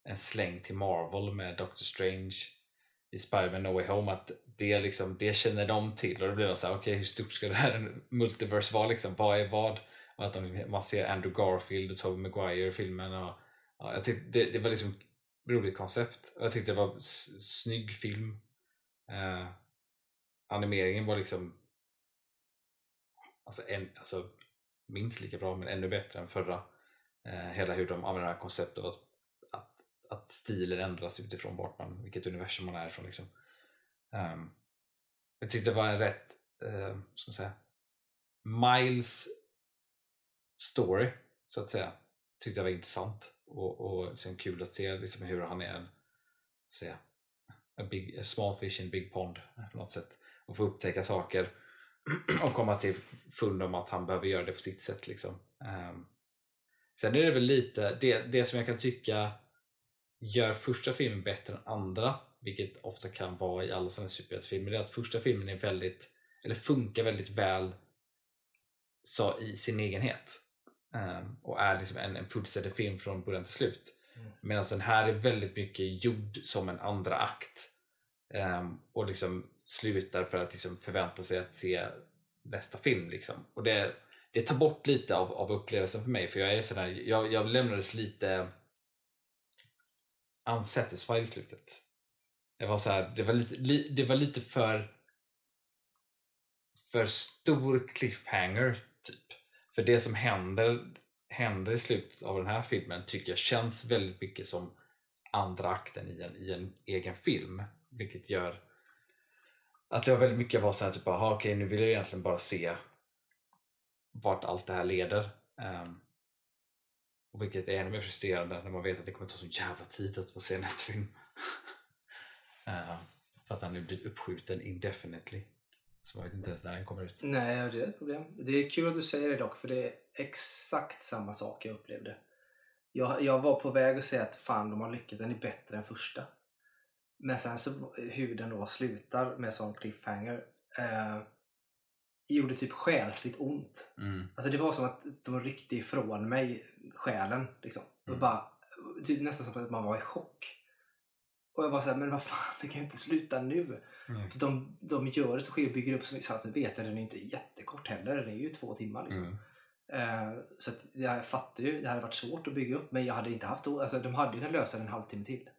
en släng till Marvel med Doctor Strange i Spider-Man No Way Home att det, liksom, det känner de till och då blir man såhär, okej hur stort ska det här multiverse vara liksom? Vad är vad? Och att de, liksom, man ser Andrew Garfield och Tobey Maguire i filmen och ja, jag tyckte det, det var liksom roligt koncept och jag tyckte det var snygg film eh, animeringen var liksom alltså, en, alltså minst lika bra men ännu bättre än förra. Eh, hela hur de använder det här konceptet att, att, att stilen ändras utifrån vart man, vilket universum man är ifrån liksom. Um, jag tyckte det var en rätt eh, ska man säga, Miles story så att säga. Tyckte jag var intressant och, och liksom kul att se liksom hur han är en säga, a, big, a small fish in a big pond på något sätt. Och få upptäcka saker och komma till fund om att han behöver göra det på sitt sätt. Liksom. Ehm, sen är det väl lite, det, det som jag kan tycka gör första filmen bättre än andra, vilket ofta kan vara i alla sådana superhjältefilmer, det är att första filmen är väldigt, eller funkar väldigt väl så i sin egenhet. Ehm, och är liksom en, en fullständig film från början till slut. Mm. Medan den här är väldigt mycket gjord som en andra akt. Ehm, och liksom slutar för att liksom förvänta sig att se nästa film. Liksom. Och det, det tar bort lite av, av upplevelsen för mig. För jag är sådär, jag, jag lämnades lite unsatisfied i slutet. Det var så här, det, var lite, li, det var lite för för stor cliffhanger typ. För det som händer, händer i slutet av den här filmen tycker jag känns väldigt mycket som andra akten i en, i en egen film. Vilket gör att det var väldigt mycket var såhär typ, aha, okej nu vill jag egentligen bara se vart allt det här leder. Um, och vilket är ännu mer frustrerande när man vet att det kommer ta så jävla tid att få se nästa film. uh, för att han nu blir uppskjuten indefinitely. Så man vet inte ens när den kommer ut. Nej, det är ett problem. Det är kul att du säger det dock, för det är exakt samma sak jag upplevde. Jag, jag var på väg att säga att fan, de har lyckats, den är bättre än första. Men sen så hur den då slutar med sån cliffhanger eh, gjorde typ själsligt ont. Mm. Alltså det var som att de ryckte ifrån mig själen. Liksom. Och Mm. bara, typ nästan som att man var i chock. Och jag var såhär, men vad fan, det kan inte sluta nu. Mm. För de, de gör det så sker och bygger upp så mycket. Så att vet jag, den är inte jättekort heller. Den är ju två timmar. Liksom. Mm. Eh, så jag fattar ju, det hade varit svårt att bygga upp men jag hade inte haft alltså de hade ju kunnat lösa det en halvtimme till.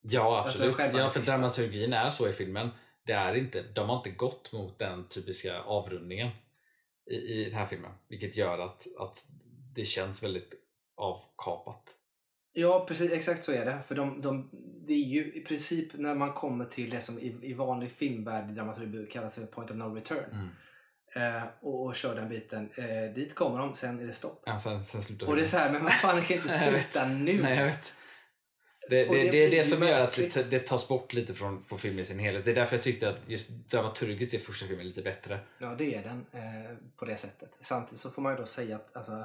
Ja absolut. Alltså, ja, för dramaturgin är så i filmen. Det är inte, de har inte gått mot den typiska avrundningen i, i den här filmen. Vilket gör att, att det känns väldigt avkapat. Ja, precis, exakt så är det. För de, de, det är ju i princip när man kommer till det som i, i vanlig filmvärld i dramaturgi kallas för point of no return. Eh, och, och kör den biten. Eh, dit kommer de, sen är det stopp. Ja, sen, sen slutar Och det är så här, men fan, det kan inte sluta nu. Nej, jag vet. Det, det, det det, är det som gör att det, det tas bort lite från, från filmen i sin helhet. Det är därför jag tyckte att just dramaturgiskt är första filmen lite bättre. Ja, det är den eh, på det sättet. Samtidigt så får man ju då säga att alltså,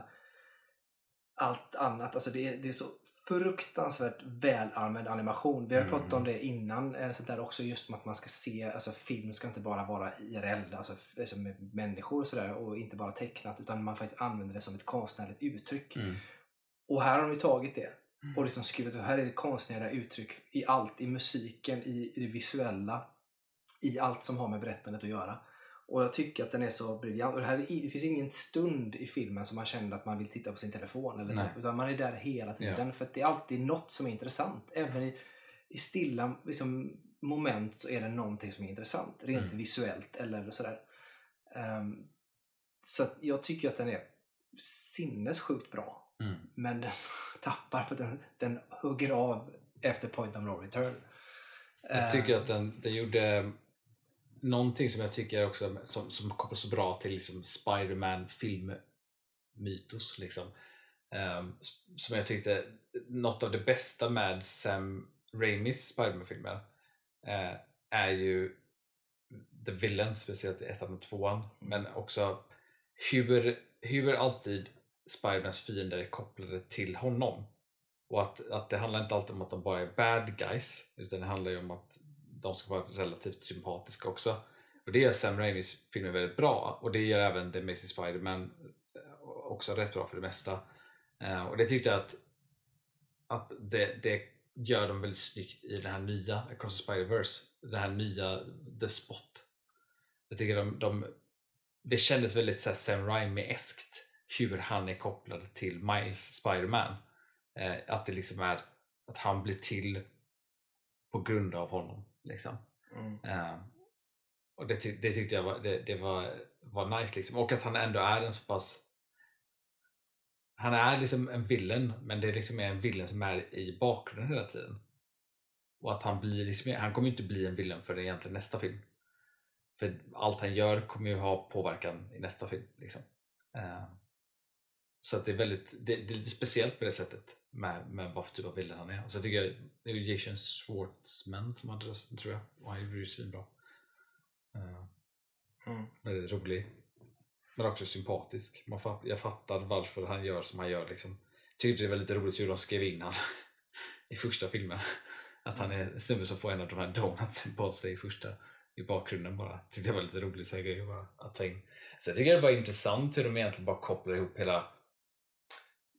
allt annat, alltså det är, det är så fruktansvärt välanvänd animation. Vi har Mm. pratat om det innan, eh, sånt där också just om att man ska se, alltså film ska inte bara vara IRL, alltså, alltså med människor och sådär och inte bara tecknat utan man faktiskt använder det som ett konstnärligt uttryck. Och här har de ju tagit det och liksom skrivit, här är det konstnärliga uttryck i allt, i musiken, i, i det visuella, i allt som har med berättandet att göra. Och jag tycker att den är så briljant. Och det, här, är- det finns ingen stund i filmen som man känner att man vill titta på sin telefon. Eller typ, utan man är där hela tiden. För att det är alltid något som är intressant. Även i, i stilla liksom, moment så är det någonting som är intressant. Rent Mm. visuellt eller sådär. Ehm, så jag tycker att den är sinnessjukt bra. Mm. Men den tappar för den, den hugger av efter point of no return. Jag tycker att den, den gjorde någonting som jag tycker också som, som kopplar så bra till liksom Spider-Man filmmytos. Liksom. S- som jag tyckte, något av det bästa med Sam Raimis Spider-Man-filmer eh, är ju The Villain, speciellt i ettan och tvåan. Men också hur, hur alltid Spidermans fiender är kopplade till honom. Och att, att det handlar inte alltid om att de bara är bad guys utan det handlar ju om att de ska vara relativt sympatiska också. Och det gör Sam Raimis filmer väldigt bra och det gör även The Amazing Spider-Man eh, också rätt bra för det mesta. Eh, och det tyckte jag att, att det, det gör de väldigt snyggt i den här nya Across the Spider-Verse. Den här nya The Spot. Jag tycker de, de det kändes väldigt så här Sam Raimi-eskt hur han är kopplad till Miles Spider-Man. Eh, att det liksom är att han blir till på grund av honom. Liksom. Mm. Eh, och det, ty- det tyckte jag var, det, det var, var nice. Liksom. Och att han ändå är en så pass han är liksom en villain men det liksom är en villain som är i bakgrunden hela tiden. Och att han blir liksom, han kommer inte bli en villain för egentligen nästa film. För allt han gör kommer ju ha påverkan i nästa film. Liksom. Eh, så att det är väldigt det, det är lite speciellt på det sättet med, med vad för typ av villain han är. Och så tycker jag det är Jason Schwartzman som hade rösten tror jag. Och han gjorde det ju svinbra. Eh, Mm. väldigt rolig. Men också sympatisk. Man fatt, jag fattar varför han gör som han gör. Liksom. Tyckte det var lite roligt hur de skrev in han i första filmen. Att han är en snubbe som får en av de här donutsen på sig i första i bakgrunden bara. Tyckte jag var lite roligt så här grejer bara att ta in. Så jag tycker det var intressant hur de egentligen bara kopplar ihop hela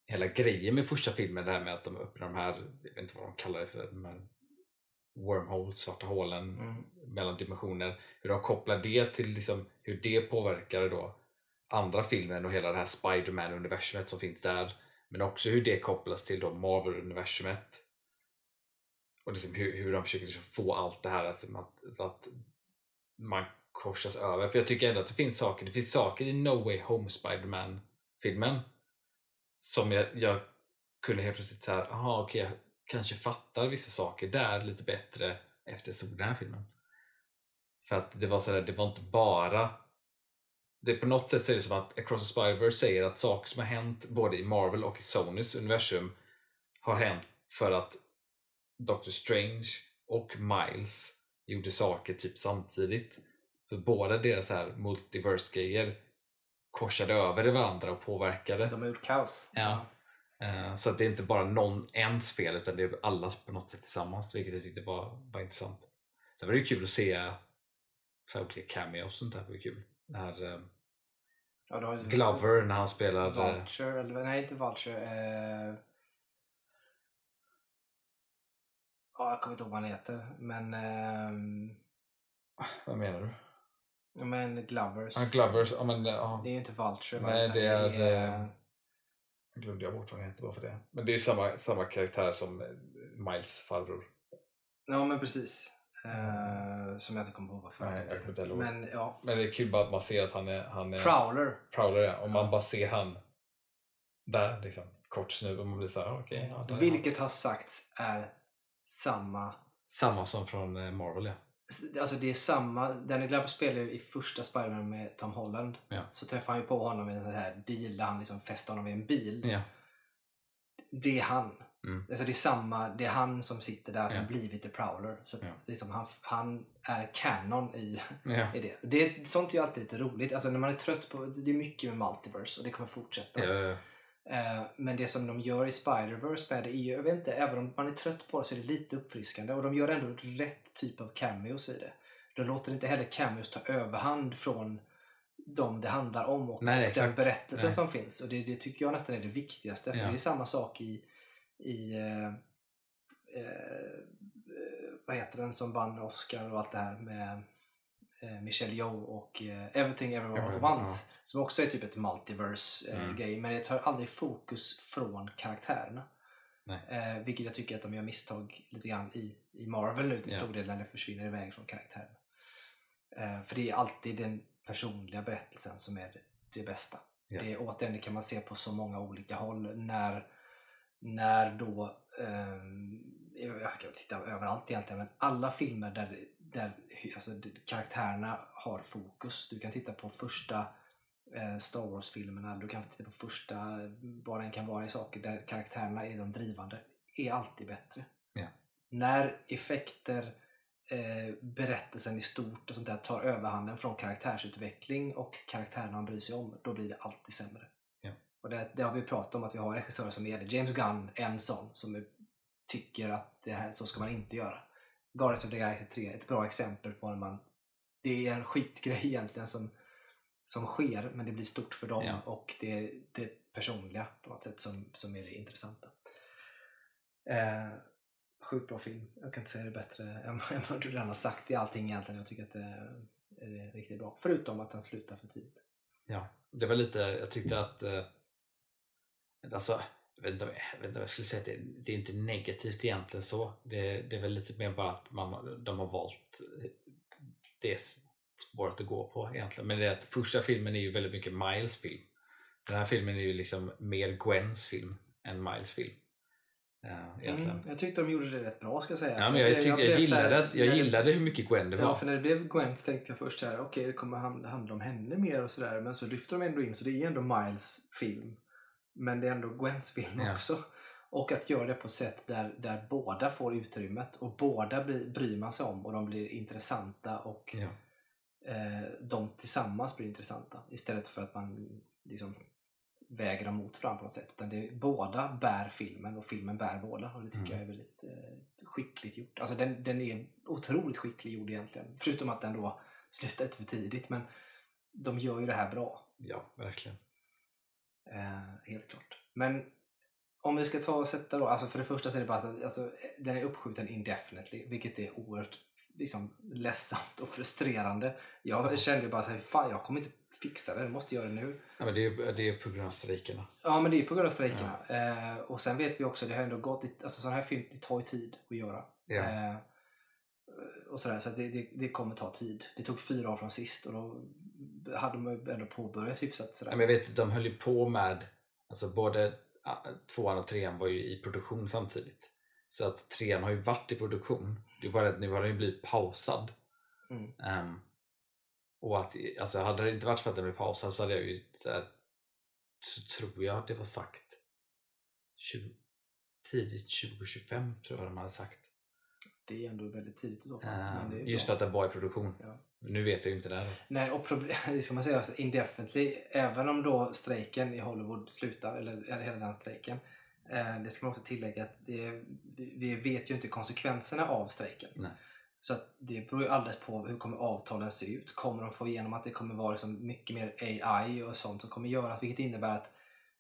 hela grejen med första filmen, det här med att de öppnar de här, jag vet inte vad de kallar det för, de här wormholes, svarta hålen Mm. mellan dimensioner. Hur de kopplar det till liksom, hur det påverkar då andra filmen och hela det här Spider-Man-universumet som finns där. Men också hur det kopplas till då Marvel-universumet. Och liksom hur, hur de försöker liksom få allt det här att, att, att man korsas över. För jag tycker ändå att det finns saker, det finns saker i No Way Home Spider-Man-filmen som jag, jag kunde helt plötsligt så här, aha okej, jag kanske fattar vissa saker där lite bättre efter jag såg den här filmen. För att det var så där, det var inte bara det på något sätt så är det som att Across the Spider-Verse säger att saker som har hänt både i Marvel och i Sonys universum har hänt för att Doctor Strange och Miles gjorde saker typ samtidigt. Så båda deras här multiverse-grejer korsade över i varandra och påverkade. De har gjort kaos. Ja. Eh, Så att det är inte bara någon ens fel utan det är allas på något sätt tillsammans vilket jag tyckte var, var intressant. Sen var det ju kul att se så här olika cameos och sånt där var ju kul. Den här eh, Ja, då Glover när han spelar eh, Vulture, eller nej inte Vulture. Eh... Ja, jag kommer inte ihåg vad han heter. Men... ehm, Vad menar du? Ja, Men Glovers. Ja, Glovers, ja men ja. Det är ju inte Vulture. Nej, utan det är, eh, glömde jag bort vad han heter bara för det. Men det är ju samma, samma karaktär som eh, Miles farbror. Ja, men precis. Eh, som jag inte kommer ihåg vad fan Nej, jag inte. Men ja. Men det är kul bara att man ser att han är, han är Prowler. Prowler. Ja. Om man Ja. bara ser han där, liksom, kort snubbe, och man blir såhär, okej. ja, där är han. Vilket har sagts är samma Samma som från Marvel ja. Alltså det är samma, Danny Glover spelar ju i första Spiderman med Tom Holland. Ja. Så träffar han ju på honom i en sån här deal där han liksom fäster honom vid en bil. ja. Det är han. Mm. Alltså det är samma, det är han som sitter där som Ja. blivit The Prowler. Så Ja. liksom han, han är canon i, Ja. i det. det. Sånt är ju alltid lite roligt. Alltså när man är trött på, det är mycket med multiverse och det kommer fortsätta. Eh, Men det som de gör i Spider-Verse med det är ju, jag vet inte, även om man är trött på det så är det lite uppfriskande och de gör ändå rätt typ av cameos i det. De låter inte heller cameos ta överhand från de det handlar om och Nej, den berättelsen Nej. som finns. Och det, det tycker jag nästan är det viktigaste. För Ja. det är samma sak i, i eh, eh, vad heter den som vann Oscar och allt det här med eh, Michelle Yeoh och eh, Everything All at Ja, Once. Som också är typ ett multiverse eh, Mm. Men det tar aldrig fokus från karaktärerna. Eh, vilket jag tycker att de gör misstag lite grann i, i Marvel nu till Ja. stor del när det försvinner iväg från karaktärerna. Eh, för det är alltid den personliga berättelsen som är det, bästa. Ja. Det, återigen, det kan man se på så många olika håll. När, när då, ehm, jag kan titta överallt egentligen, men alla filmer där, där alltså, karaktärerna har fokus. Du kan titta på första eh, Star Wars-filmerna, du kan titta på första, vad den kan vara i saker där karaktärerna är de drivande, är alltid bättre. Ja. När effekter, eh, berättelsen i stort och sånt där tar överhanden från karaktärsutveckling och karaktärerna man bryr sig om, då blir det alltid sämre. Ja. Och det, det har vi pratat om att vi har regissörer som är det. James Gunn, en sån, som tycker att det här, så ska man inte göra. Guardians of the Galaxy 3 ett bra exempel på när man det är en skitgrej egentligen som, som sker men det blir stort för dem Ja. och det är det personliga på något sätt som, som är det intressanta. Eh, sjukt bra film. Jag kan inte säga det bättre än, än vad du redan har sagt i allting egentligen. Jag tycker att det är, är riktigt bra. Förutom att den slutar för tidigt. Ja, det var lite, jag tyckte att eh, alltså, jag vet, inte, jag vet inte om jag skulle säga det, det är inte negativt egentligen så. Det, det är väl lite mer bara att man, de har valt det spåret att gå på egentligen. Men det är att första filmen är ju väldigt mycket Miles film. Den här filmen är ju liksom mer Gwens film än Miles film. Eh, egentligen. Mm, jag tyckte de gjorde det rätt bra ska jag säga. Ja, men jag, tycker, jag, här- gillade, att- jag när gillade hur mycket Gwen det var. Ja, för när det blev Gwen så tänkte jag först här, okej det kommer ham- handla om henne mer och sådär. Men så lyfter de ändå in, så det är ändå Miles film. Men det är ändå Gwens film Ja. också. Och att göra det på ett sätt där, där båda får utrymmet och båda blir, bryr man sig om och de blir intressanta och Ja. eh, de tillsammans blir intressanta. Istället för att man liksom väger dem mot varandra på något sätt. Utan det är, båda bär filmen och filmen bär båda. Och det tycker Mm. jag är väldigt eh, skickligt gjort. Alltså den, den är otroligt skickligt gjord egentligen. Förutom att den då slutar lite för tidigt. Men de gör ju det här bra. ja, verkligen. Eh, helt klart. Men om vi ska ta och sätta då, alltså för det första så är det bara att alltså, den är uppskjuten indefinitely, vilket är oerhört liksom, ledsamt och frustrerande. Jag kände ju bara så här, fan jag kommer inte fixa det, jag måste göra det nu. Ja, men det, är, det är på grund av strejkerna. Ja men det är på grund av strejkerna. Eh, och sen vet vi också, det har ändå gått, alltså sån här film, det tar ju tid att göra. Ja. Eh, och sådär, så det, det, det kommer ta tid. Det tog fyra år från sist och då hade man ju ändå påbörjat hyfsat sådär. Men jag vet, de höll ju på med, alltså både tvåan och trean var ju i produktion samtidigt. Så att trean har ju varit i produktion. Det är bara att nu har den ju blivit pausad. Mm. Ehm, och att, alltså hade det inte varit för att den blev pausad så hade jag ju, här, så tror jag det var sagt 20, tidigt 2025 tror jag de hade sagt. Det är ändå väldigt tidigt i så fall. Är just för att den var i produktion. Ja. Nu vet jag ju inte det. Nej, och det ska man säga, alltså, indefinitely, även om då strejken i Hollywood slutar, eller, eller hela den strejken, eh, det ska man också tillägga att det, vi vet ju inte konsekvenserna av strejken. Nej. Så det beror ju alldeles på hur kommer avtalen se ut. Kommer de få igenom att det kommer vara liksom mycket mer AI och sånt som kommer göras, vilket innebär att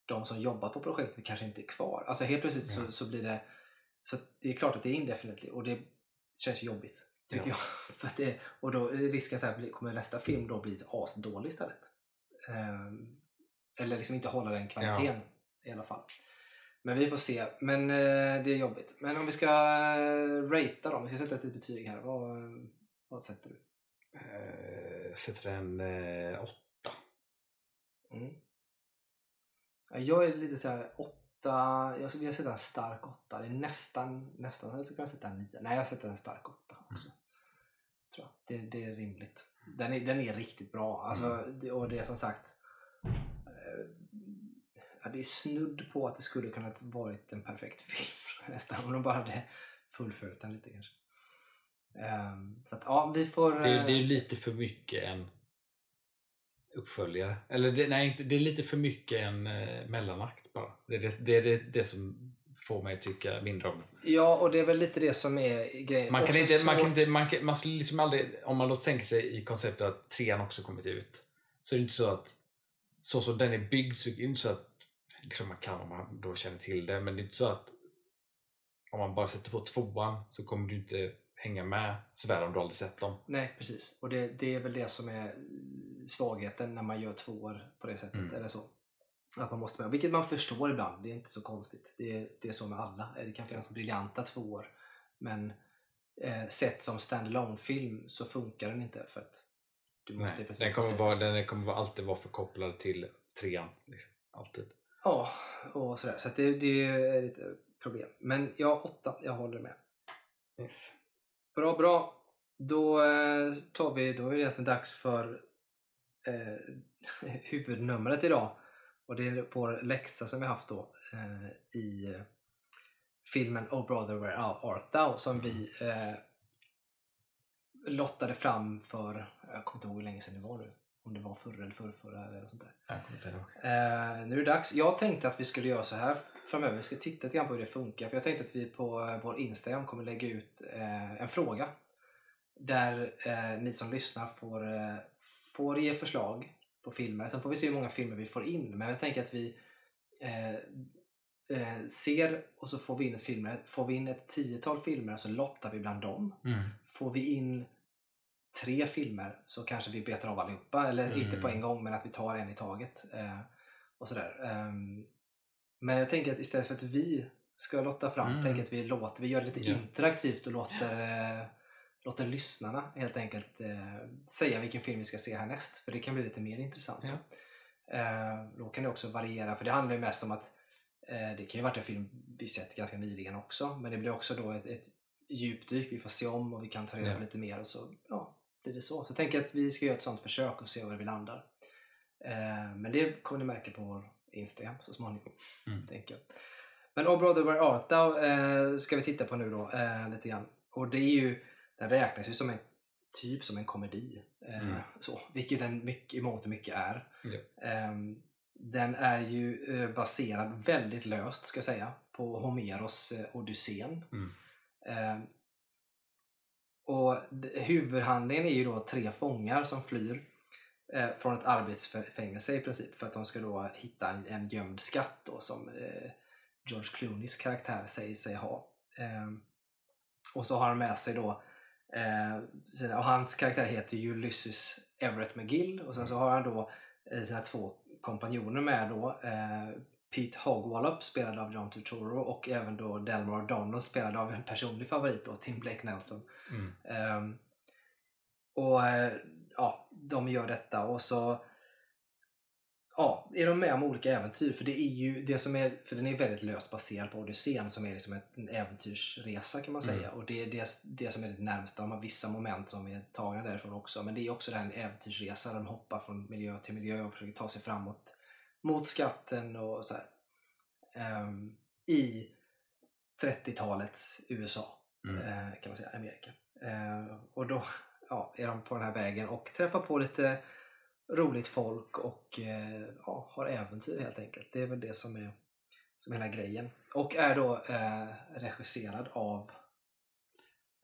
de som jobbar på projektet kanske inte är kvar. Alltså helt plötsligt Ja. så, så blir det... Så det är klart att det är indefinitely och det känns jobbigt. Tycker Ja. jag. För det, och då är risken så här, kommer nästa film då bli asdålig istället. Ehm, eller liksom inte hålla den kvaliteten i alla fall. Men vi får se. Men eh, det är jobbigt. Men om vi ska uh, ratea då, om vi ska sätta ett betyg här. Vad, vad sätter du? Eh, sätter en eh, åtta. Mm. Ja, jag är lite så här åtta. Jag skulle vilja sätta en stark åtta. Det är nästan, nästan. Jag skulle kunna sätta en nio. Nej, jag sätter en stark åtta också. Tror jag. Det, det är rimligt. Den är, den är riktigt bra. Alltså, det, och det är som sagt. eh, Ja, det är snudd på att det skulle kunna varit en perfekt film. Nästan. Om de bara hade fullföljt den lite kanske. Ehm, så att ja, vi får... Det, är- det är eh, lite för mycket en uppföljare. Eller det, nej, inte, det är lite för mycket en eh, mellanakt bara. Det är det, det, det, det som får mig att tycka mindre om. Ja, och det är väl lite det som är grejen. Man kan inte, man kan inte, man kan, man skulle liksom aldrig, om man låter tänka sig i konceptet att trean också kommit ut. Så är det inte så att, så som den är byggd så är det inte så att, klart man kan om man då känner till det, men det är inte så att om man bara sätter på tvåan så kommer du inte hänga med så väl om du aldrig sett dem. Nej, precis. Och det, det är väl det som är svagheten när man gör tvåor på det sättet. Mm. Eller så. Att man måste med. Vilket man förstår ibland. Det är inte så konstigt. Det är, det är så med alla. Det kan finnas briljanta tvåor. Men eh, sett som standalone film så funkar den inte för att du måste Nej, den kommer, vara, den kommer alltid vara förkopplad till trean. Liksom. Alltid. Ja, och sådär. Så det, det är lite problem. Men ja, åtta. Jag håller med. Yes. Bra, bra. Då eh, tar vi, då är det egentligen dags för eh, huvudnumret idag. Och det är vår läxa som vi haft då eh, i filmen Oh Brother Where Art Thou som vi eh, lottade fram för, jag kommer inte ihåg hur länge sedan det var nu. Om det var förra eller förrförra eller något sånt där. Jag kommer inte ihåg. Eh, nu är det dags. Jag tänkte att vi skulle göra så här framöver. Vi ska titta lite grann på hur det funkar. För jag tänkte att vi på eh, vår Instagram kommer lägga ut eh, en fråga. Där eh, ni som lyssnar får, eh, får ge förslag på filmer. Sen får vi se hur många filmer vi får in. Men jag tänker att vi eh, eh, ser och så får vi in ett filmer. Får vi in ett tiotal filmer så lottar vi bland dem. Mm. Får vi in tre filmer så kanske vi betar av allihopa. Eller Mm. inte på en gång men att vi tar en i taget. Eh, och sådär. Ehm, men jag tänker att istället för att vi ska lotta fram så Mm. tänker jag att vi, låter, vi gör det lite Ja. interaktivt och låter, eh, låter lyssnarna helt enkelt eh, säga vilken film vi ska se härnäst. För det kan bli lite mer intressant. Ja. Eh, då kan det också variera, för det handlar ju mest om att eh, det kan ju varit en film vi sett ganska nyligen också, men det blir också då ett, ett djupdyk vi får se om och vi kan ta reda på Ja. lite mer och så ja, blir det så. Så jag tänker att vi ska göra ett sånt försök och se var vi landar. Eh, men det kommer ni märka på vår Instagram så småningom. Mm. Tänker jag. Men Oh Brother Where Art Thou eh, ska vi titta på nu då eh, lite grann. Och det är ju, den räknas ju som en typ som en komedi. Eh, Mm. så, vilket den mycket, i mångt och mycket är. Ja. Ehm, den är ju eh, baserad väldigt löst ska jag säga på Homeros eh, Odysseen. Mm. Ehm, och huvudhandlingen är ju då tre fångar som flyr eh, från ett arbetsfängelse i princip för att de ska då hitta en, en gömd skatt då som eh, George Clooneys karaktär säger sig ha. Ehm, och så har han med sig då eh, och hans karaktär heter Ulysses Everett McGill och sen så har han då eh, sina två kompanjoner med då eh, Pete Hogwallop spelad av John Turturro och även då Delmar O'Donnell spelad av en personlig favorit då, Tim Blake Nelson. Mm. Ehm, och eh, ja, de gör detta och så ja, är de med om olika äventyr. För det är ju det som är, för den är väldigt löst baserad på Odysseen som är liksom en äventyrsresa kan man Mm. säga. Och det är det, det som är det närmsta. De har vissa moment som är tagna därifrån också. Men det är också den äventyrsresa där de hoppar från miljö till miljö och försöker ta sig framåt mot skatten och så här. Ehm, I 30-talets USA Mm. eh, kan man säga, Amerika. Eh, och då ja, är de på den här vägen och träffar på lite roligt folk och eh, ja, har äventyr helt enkelt. Det är väl det som är, som är hela grejen. Och är då eh, regisserad av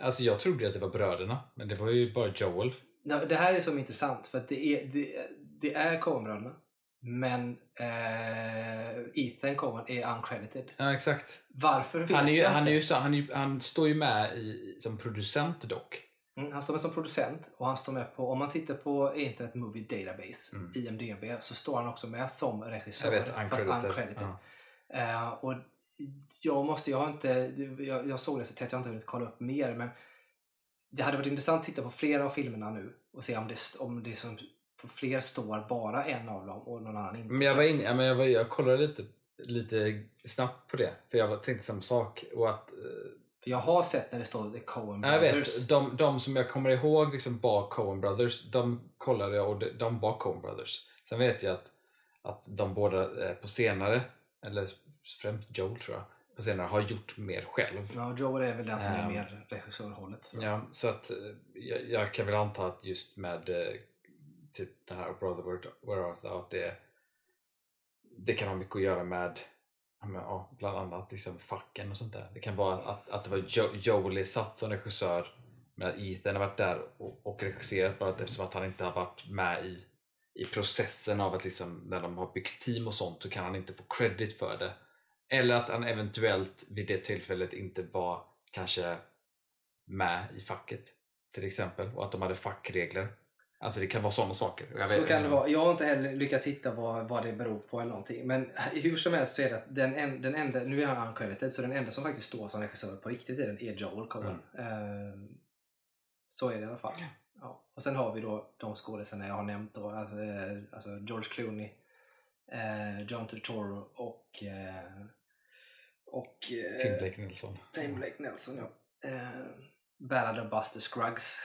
Alltså jag trodde att det var bröderna, men det var ju bara Joel. Ja, Det här är som intressant för att det är, det, det är Coen-bröderna men eh, Ethan Coen är uncredited. Ja, exakt. Varför vet Han, är ju, jag han, inte. är ju så, han, är, han står ju med i, som producent dock. Mm, han står med som producent och han står med på, om man tittar på Internet Movie Database, Mm. IMDB, så står han också med som regissör. Jag vet, fast uncredited. uncredited. Ja. Eh, och jag måste, jag har inte, jag, jag såg det så tätt jag har inte hunnit kolla upp mer men det hade varit intressant att titta på flera av filmerna nu och se om det, om det som på fler står bara en av dem och någon annan inte. Men jag var inne, ja, men jag, var, jag kollade lite, lite snabbt på det, för jag tänkte samma sak. Och att, eh, För jag har sett när det står The Coen jag Brothers. vet, de, de som jag kommer ihåg liksom var Coen Brothers, de kollade jag och de, de var Coen Brothers. Sen vet jag att, att de båda eh, på senare, eller främst Joel tror jag, på senare har gjort mer själv. Ja, Joel är väl den som är Ehm, mer regissörhållet. Så. Ja, så att eh, jag, jag kan väl anta att just med eh, typ den här Brother Where- Art Thou, att det, det kan ha mycket att göra med men, ja, bland annat liksom facken och sånt där. Det kan vara att, att det var jo, Jolie satt som regissör men att Ethan har varit där och, och regisserat bara eftersom att han inte har varit med i, i processen av att liksom, när de har byggt team och sånt så kan han inte få credit för det. Eller att han eventuellt vid det tillfället inte var kanske med i facket till exempel och att de hade fackregler. Alltså det kan vara sådana saker. Jag Så kan det vara. Jag har inte heller lyckats hitta vad, vad det beror på eller någonting. Men hur som helst så är det att den, en, den enda, nu är han uncredited, så den enda som faktiskt står som regissör på riktigt i den är Joel Coen. Ehm, så är det i alla fall. Ja. Och sen har vi då de skådespelarna jag har nämnt då, alltså, eh, alltså George Clooney, eh, John Turturro och eh, och Tim Blake Nelson. Tim Blake Nelson. Ja. Eh, Ballad of Buster Scruggs.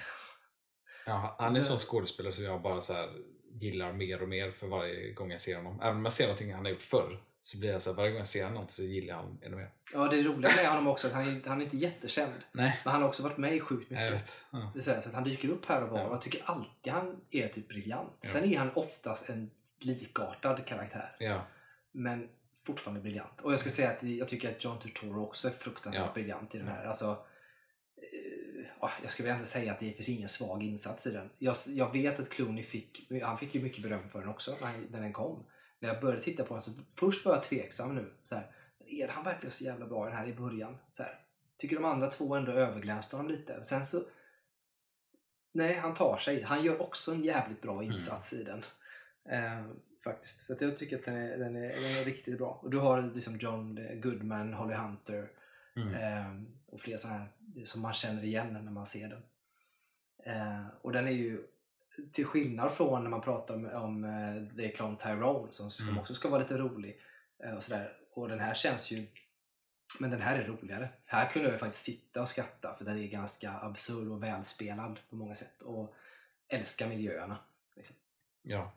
Ja, han är en sån skådespelare som jag bara så här gillar mer och mer för varje gång jag ser honom. Även om jag ser någonting han har gjort förr så blir jag så här, varje gång jag ser honom så gillar jag honom ännu mer. Ja, det roliga med honom också att han är, han är inte jättekänd. Nej, Men han har också varit med i sjukt mycket. jag vet. Ja. Det är så, här, så att han dyker upp här och var Ja. och jag tycker alltid han är typ briljant. Ja. Sen är han oftast en likartad karaktär. Ja, Men fortfarande briljant. Och jag ska säga att jag tycker att John Turturro också är fruktansvärt Ja. briljant i den här. Alltså, jag skulle inte säga att det finns ingen svag insats i den. Jag, jag vet att Clooney fick, han fick ju mycket beröm för den också när, han- när den kom. När jag började titta på den så först var jag tveksam nu. Så här, är han verkligen så jävla bra den här i början? Så här, tycker de andra två ändå överglänste honom lite. Sen så Nej, han tar sig. Han gör också en jävligt bra insats i den. Eh, faktiskt. Så jag tycker att den är, den, är, den är riktigt bra. Och du har liksom John Goodman, Holly Hunter mm. eh, och fler sådana här som man känner igen när man ser den. Eh, och den är ju till skillnad från när man pratar om, om eh, The Clone Tyrone som, som Mm. också ska vara lite rolig. Eh, och, sådär. och den här känns ju men den här är roligare. Här kunde jag faktiskt sitta och skratta för den är ganska absurd och välspelad på många sätt. Och älskar miljöerna. Liksom. ja.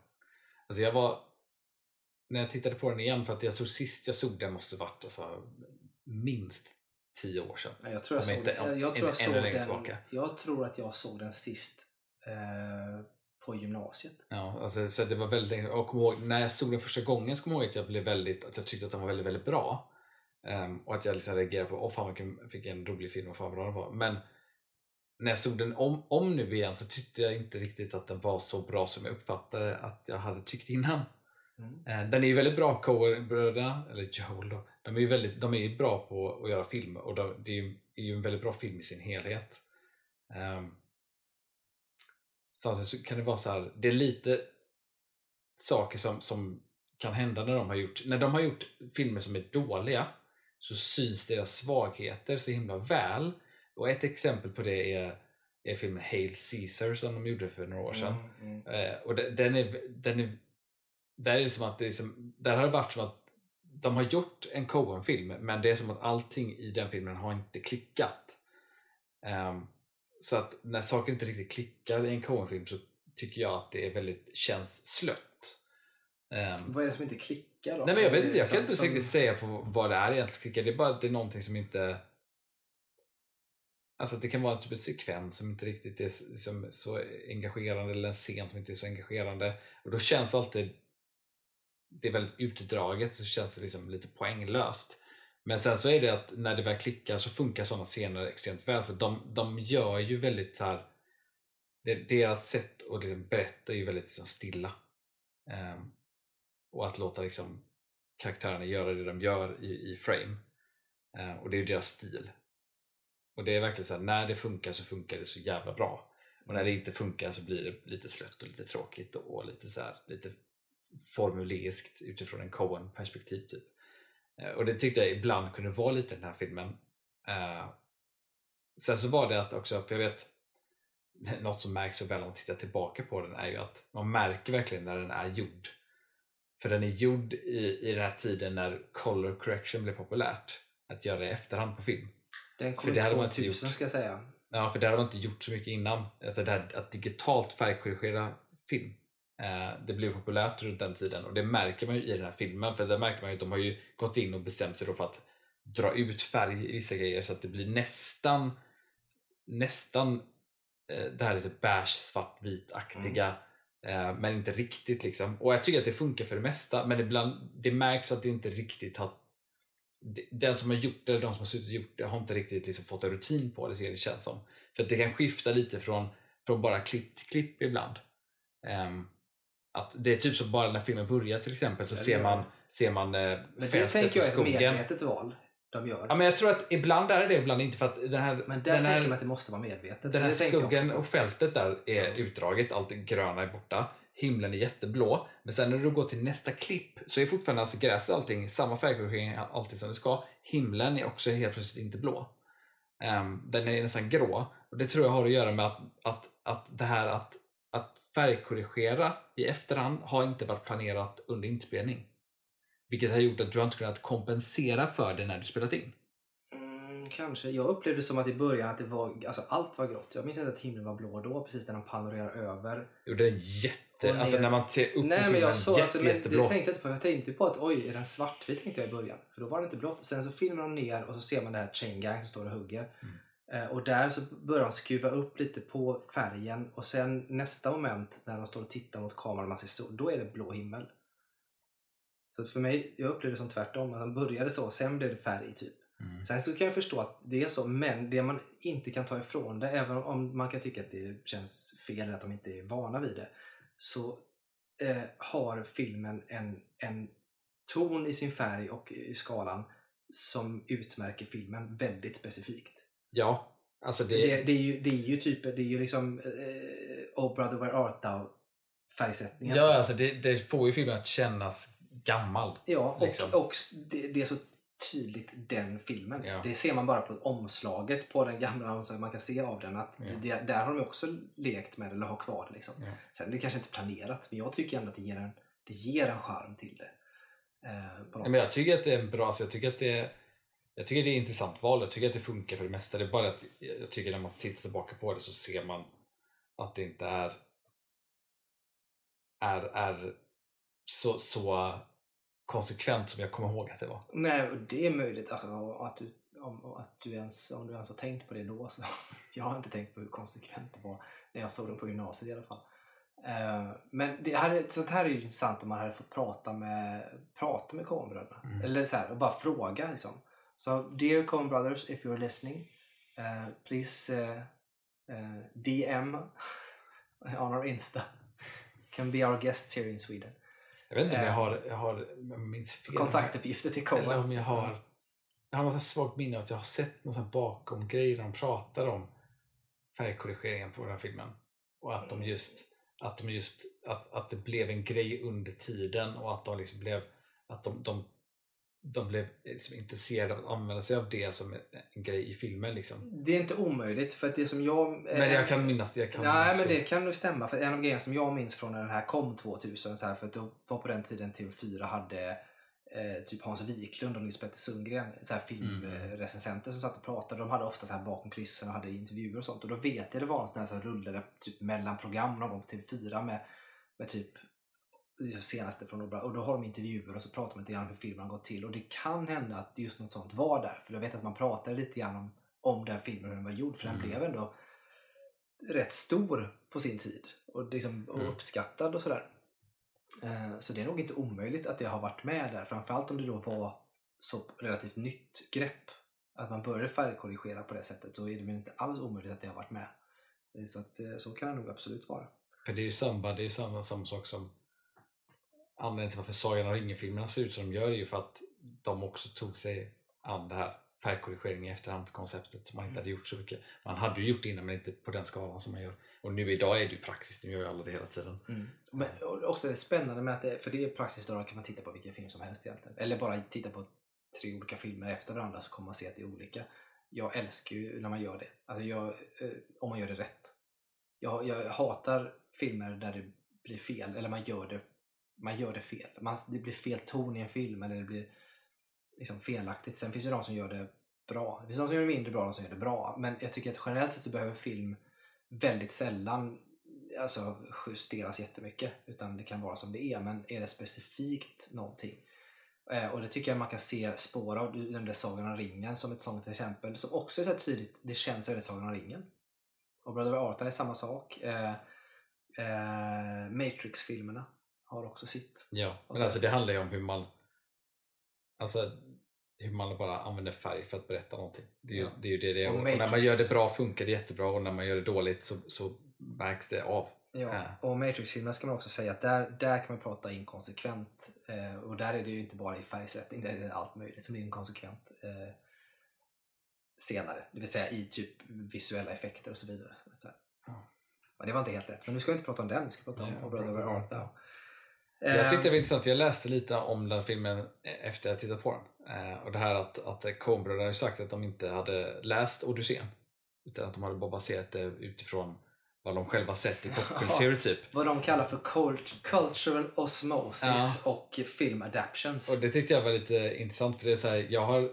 Alltså jag var... När jag tittade på den igen, för att jag tror sist jag såg den måste varit alltså, minst tio år sedan. Ja, Jag tror jag, såg, inte- jag, jag, tror jag, såg den, tillbaka. jag tror att jag såg den sist eh, på gymnasiet. Ja, alltså, så det var väldigt länge. Och jag ihåg, när jag såg den första gången så kommer jag ihåg att jag blev väldigt, att jag tyckte att den var väldigt, väldigt bra. Ehm, och att jag liksom reagerade på, åh fan vilken, vilken rolig film och fan vad bra den var. Men när jag såg den om, om nu igen så tyckte jag inte riktigt att den var så bra som jag uppfattade att jag hade tyckt innan. Mm. Eh, Den är ju väldigt bra, Coen-bröderna, eller Joel då. De är ju väldigt, de är bra på att göra film och de, det är ju, är ju en väldigt bra film i sin helhet. Um, samtidigt så kan det vara så här, det är lite saker som, som kan hända när de har gjort, när de har gjort filmer som är dåliga så syns deras svagheter så himla väl. Och ett exempel på det är, är filmen Hail Caesar som de gjorde för några år sedan. Mm, mm. Eh, och de- den är, den är, där är det som att det är som, där har det varit som att de har gjort en Coen-film men det är som att allting i den filmen har inte klickat. Ehm, så att när saker inte riktigt klickar i en Coen-film så tycker jag att det är väldigt, känns slött. Ehm, Vad är det som inte klickar då? Nej men jag vet inte, jag kan som- inte som- riktigt säga på vad det är egentligen som klickar. Det är bara att det är någonting som inte Alltså det kan vara typ en sekvens som inte riktigt är liksom så engagerande eller en scen som inte är så engagerande. Och då känns alltid det är väldigt utdraget så känns det liksom lite poänglöst. Men sen så är det att när det väl klickar så funkar sådana scener extremt väl för de, de gör ju väldigt så här. Deras sätt att liksom berätta är ju väldigt liksom stilla. Um, och att låta liksom karaktärerna göra det de gör i, i frame. Uh, och det är ju deras stil. Och det är verkligen så här, när det funkar så funkar det så jävla bra. Och när det inte funkar så blir det lite slött och lite tråkigt och, och lite så här, lite formuleiskt utifrån en Coen-perspektiv. Typ. Eh, Och det tyckte jag ibland kunde vara lite den här filmen. Eh, sen så var det att också, för jag vet något som märks så väl om man tittar tillbaka på den är ju att man märker verkligen när den är gjord. För den är gjord i, i den här tiden när color correction blev populärt. Att göra det i efterhand på film. Den För kom det hade man 2000 inte gjort. ska jag säga. Ja, för det hade man inte gjort så mycket innan. Alltså det här, att digitalt färgkorrigera film. Eh, det blev populärt runt den tiden och det märker man ju i den här filmen. För där märker man ju att de har ju gått in och bestämt sig för att dra ut färg i vissa grejer så att det blir nästan nästan eh, det här lite beige svartvit-aktiga eh, men inte riktigt liksom. Och jag tycker att det funkar för det mesta men ibland det märks att det inte riktigt har den som har gjort det, eller de som har suttit och gjort det har inte riktigt liksom fått en rutin på det så det känns som. För att det kan skifta lite från, från bara klipp till klipp ibland. Ehm, att det är typ så bara när filmen börjar till exempel så Ja, det ser man, det. ser man eh, Men det fältet tänker och jag är ett skogen. medvetet val de gör. Ja, men jag tror att ibland är det ibland inte för att den här, Men där den här tänker man att det måste vara medvetet. den här det tänker skogen och fältet där är utdraget, allt det gröna är borta. Himlen är jätteblå. Men sen när du går till nästa klipp så är fortfarande alltså gräset och allting samma färgkorrigering, allting som det ska. Himlen är också helt plötsligt inte blå. Ehm, den är nästan grå. Och det tror jag har att göra med att, att, att det här att, att färgkorrigera i efterhand har inte varit planerat under inspelning. Vilket har gjort att du har inte kunnat kompensera för det när du spelat in. Mm, kanske. Jag upplevde som att i början att det var, alltså allt var grått. Jag minns inte att himlen var blå då, precis när de panorerar över. Jo, det är jätte... Alltså när man ser upp Nej men jag såg, jätte, alltså, men jätteblå. det tänkte jag inte på. Jag tänkte på att oj, är den svartvit tänkte jag i början. För då var den inte blått. Sen så filmar de ner och så ser man det här chain gang som står och hugger. Mm. Eh, och där så börjar de skruva upp lite på färgen och sen nästa moment när de står och tittar mot kameran och man ser sol, då är det blå himmel. Så för mig, jag upplevde det som tvärtom. Att de började så, sen blev det färg typ. Mm. Sen så kan jag förstå att det är så, men det man inte kan ta ifrån det, även om man kan tycka att det känns fel eller att de inte är vana vid det, så eh, har filmen en, en ton i sin färg och i skalan som utmärker filmen väldigt specifikt. Ja, alltså det... Det, det, är, ju, det är ju typ, det är ju liksom eh, Oh brother where art thou färgsättningen. Ja, alltså det, det får ju filmen att kännas gammal. Ja, och, liksom. och det, det är så tydligt den filmen. Ja. Det ser man bara på omslaget på den gamla, så man kan se av den att Ja. det, där har de också lekt med eller har kvar det. Liksom. Ja. Sen är det kanske inte planerat, men jag tycker ändå att det ger en, det ger en charm till det. Eh, men jag tycker att det är en bra, alltså jag tycker att det är, jag tycker det är ett intressant val, jag tycker att det funkar för det mesta. Det är bara att jag tycker när man tittar tillbaka på det så ser man att det inte är är, är så, så konsekvent som jag kommer ihåg att det var. Nej, och det är möjligt alltså, att, du, om, att du ens, om du ens har tänkt på det då. Så, jag har inte tänkt på hur konsekvent det var när jag såg den på gymnasiet i alla fall. Eh, men det här, är- sånt här är ju intressant om man hade fått prata med, prata med Coen-bröderna. Mm. Eller så här, och bara fråga liksom. Så dear Coen Brothers, if you're listening, eh, please eh, eh, DM on our Insta. Can be our guests here in Sweden. Jag vet inte om jag Eh. har, jag har minns fel. Kontaktuppgifter till Eller Coens. om jag har jag har något svagt minne att jag har sett något bakom grejer de pratar om färgkorrigeringen på den här filmen. Och att de just att, de just, att, att det blev en grej under tiden och att de liksom blev att de, de, de blev liksom intresserade av att använda sig av det som en, grej i filmen. Liksom. Det är inte omöjligt för att det som jag... Men jag kan minnas det. Jag kan Nej, men det. kan nog stämma. För en av grejerna som jag minns från när den här kom 2000, så här, för att det var på den tiden TV4 hade eh, typ Hans Wiklund och Nils Petter Sundgren, så här filmrecensenter som satt och pratade. De hade ofta så här bakom kulissen och hade intervjuer och sånt. Och då vet jag det var en sån här som rullade typ mellan program någon gång på TV4 med, med typ senaste från Opera. Och då har de intervjuer och så pratar de lite grann om hur filmen har gått till. Och det kan hända att just något sånt var där. För jag vet att man pratade lite grann om, om den filmen och hur den var gjord. För den Mm. blev ändå rätt stor på sin tid. Och, liksom, och Mm. uppskattad och sådär. Eh, Så det är nog inte omöjligt att det har varit med där. Framförallt om det då var så relativt nytt grepp. Att man började färgkorrigera på det sättet så är det väl inte alls omöjligt att det har varit med. Eh, Så, att, eh, så kan det nog absolut vara. För det är ju samma, det är samma, samma sak som anledningen till varför Sagan om ringen-filmerna ser ut som de gör är ju för att de också tog sig an det här färgkorrigering i efterhand konceptet som man inte hade gjort så mycket. Man hade ju gjort det innan men inte på den skalan som man gör. Och nu idag är det ju praxis, nu gör ju alla det hela tiden. Mm. Men också det spännande med att det, för det är praxis då kan man titta på vilken film som helst egentligen. Eller bara titta på tre olika filmer efter varandra så kommer man se att det är olika. Jag älskar ju när man gör det. Alltså jag, eh, om man gör det rätt. Jag, jag hatar filmer där det blir fel, eller man gör det, man gör det fel. Man, det blir fel ton i en film, eller det blir liksom felaktigt. Sen finns det de som gör det bra. Det finns de som gör det mindre bra och de som gör det bra. Men jag tycker att generellt sett så behöver film väldigt sällan alltså, justeras jättemycket. Utan det kan vara som det är. Men är det specifikt någonting Eh, och det tycker jag man kan se spår av. Du nämnde Sagan om ringen som ett sånt exempel som också är så tydligt. Det känns väldigt Sagan om ringen. Och Brother Arthur är samma sak. Eh, eh, Matrix-filmerna har också sitt. Ja, men så- alltså det handlar ju om hur man alltså hur man bara använder färg för att berätta någonting. Det är ju Ja. det, är ju det, det är. Och Och, när man gör det bra funkar det jättebra och när man gör det dåligt så, så märks det av. Ja, Ja. och Matrix-filmerna ska man också säga att där, där kan man prata inkonsekvent. Eh, och där är det ju inte bara i färgsättning, där är det allt möjligt som är inkonsekvent. Eh, senare, det vill säga i typ visuella effekter och så vidare. Så. Ja. Men det var inte helt rätt. Men nu ska vi inte prata om den, vi ska prata om Ja, Brother Where Art, Thou. Jag tyckte det var intressant för jag läste lite om den filmen efter jag tittat på den. Eh, och det här att, att Coen-bröderna hade sagt att de inte hade läst Odyssén. Utan att de hade bara baserat det utifrån vad de själva sett i popkultur typ. vad de kallar för cult- cultural osmosis och film adaptions. Och det tyckte jag var lite intressant för det är så här, jag har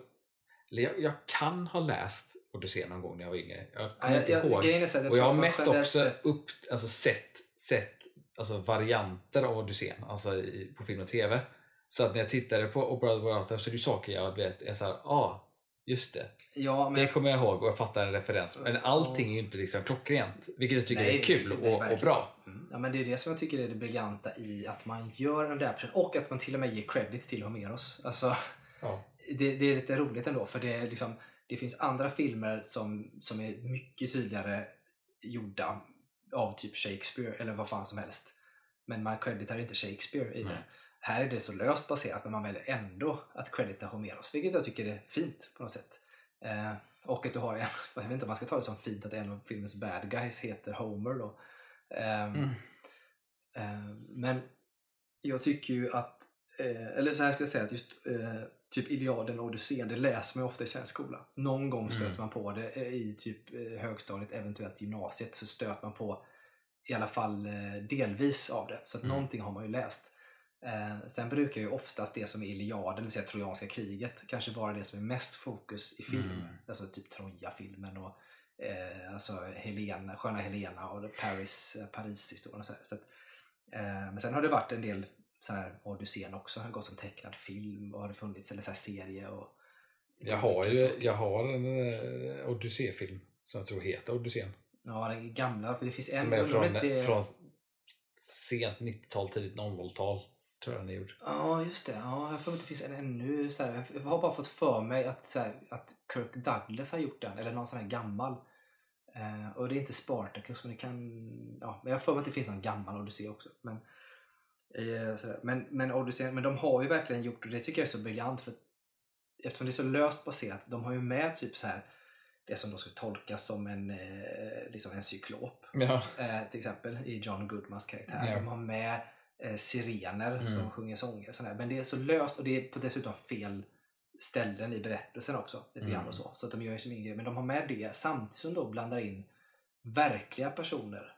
jag, jag kan ha läst Odyssén någon gång när jag var yngre. Jag Ja, kommer jag, inte jag, ihåg. Och jag har mest också upp, alltså sett, sett alltså varianter av Odyssén alltså i, på film och TV. Så att när jag tittade på O Brother Where Art Thou så är det saker jag vet är såhär, ja ah, just det. Ja, men Det kommer jag ihåg och jag fattar en referens. Men allting är ju inte liksom klockrent. Vilket jag tycker Nej, är kul det är och, och bra. Mm. Ja, men det är det som jag tycker är det briljanta i att man gör en adaption och att man till och med ger credit till Homeros. Alltså, Ja. det, det är lite roligt ändå för det, liksom, det finns andra filmer som, som är mycket tydligare gjorda av typ Shakespeare eller vad fan som helst. Men man creditar inte Shakespeare i det. Nej. Här är det så löst baserat men man väljer ändå att credita Homeros vilket jag tycker är fint på något sätt. Eh, och att du har en, jag vet inte om man ska ta det som fint att en av filmens bad guys heter Homer då. Ehm, Mm. Eh, Men jag tycker ju att, eh, eller så här ska jag säga att just eh, typ Iliaden och Odysseen, det läser man ofta i svensk skola. Någon gång stöter Mm. man på det eh, i typ eh, högstadiet, eventuellt gymnasiet, så stöter man på i alla fall eh, delvis av det. Så att Mm. någonting har man ju läst. Eh, sen brukar ju oftast det som är Iliaden, det vill säga Trojanska kriget, kanske vara det som är mest fokus i film. Mm. Alltså typ Troja-filmen och eh, alltså Helena, Sköna Helena och Paris, Paris-historien och så, så att, eh, Men sen har det varit en del så här Odysseen också, har gått som tecknad film och har det funnits eller så här serie och Jag har ju jag har en uh, Odyssé-film som jag tror heter Odyssén. Ja, den gamla, för det finns en Som är från, inte- från sent 90-tal, tidigt 00-tal. Tror jag den är gjord. Ja, just det. Ja, jag får inte det finns en ännu så här, Jag har bara fått för mig att, så här, att Kirk Douglas har gjort den, eller någon sån här gammal. Eh, och det är inte Spartacus, men det kan... Ja, men jag har för mig att det finns någon gammal Odyssey också. Men, eh. Men, men Odyssey, men de har ju verkligen gjort, och det tycker jag är så briljant, för eftersom det är så löst baserat, de har ju med typ så här det som då ska tolkas som en, eh, liksom en cyklop Ja. eh, till exempel i John Goodmans karaktär. Ja. De har med eh, sirener Mm. som sjunger sånger. Sådär. Men det är så löst och det är på dessutom fel ställen i berättelsen också. Lite Mm. och så. så att de gör ju som ingen grej. Men de har med det samtidigt som de blandar in verkliga personer.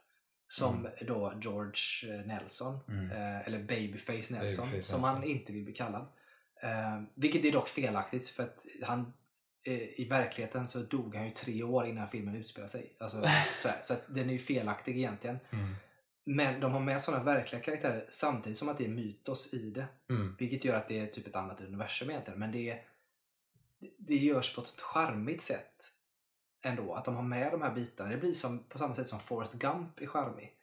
Som då George eh, Nelson, Mm. eh, eller Babyface Nelson, Babyface som Nelson. han inte vill bli kallad. Eh, vilket är dock felaktigt för att han eh, i verkligheten så dog han ju tre år innan filmen utspelar sig. Alltså, så, så att den är ju felaktig egentligen. Mm. Men de har med sådana verkliga karaktärer samtidigt som att det är mytos i det. Mm. Vilket gör att det är typ ett annat universum egentligen. Men det, är, det görs på ett charmigt sätt ändå. Att de har med de här bitarna. Det blir som, på samma sätt som Forrest Gump är charmig.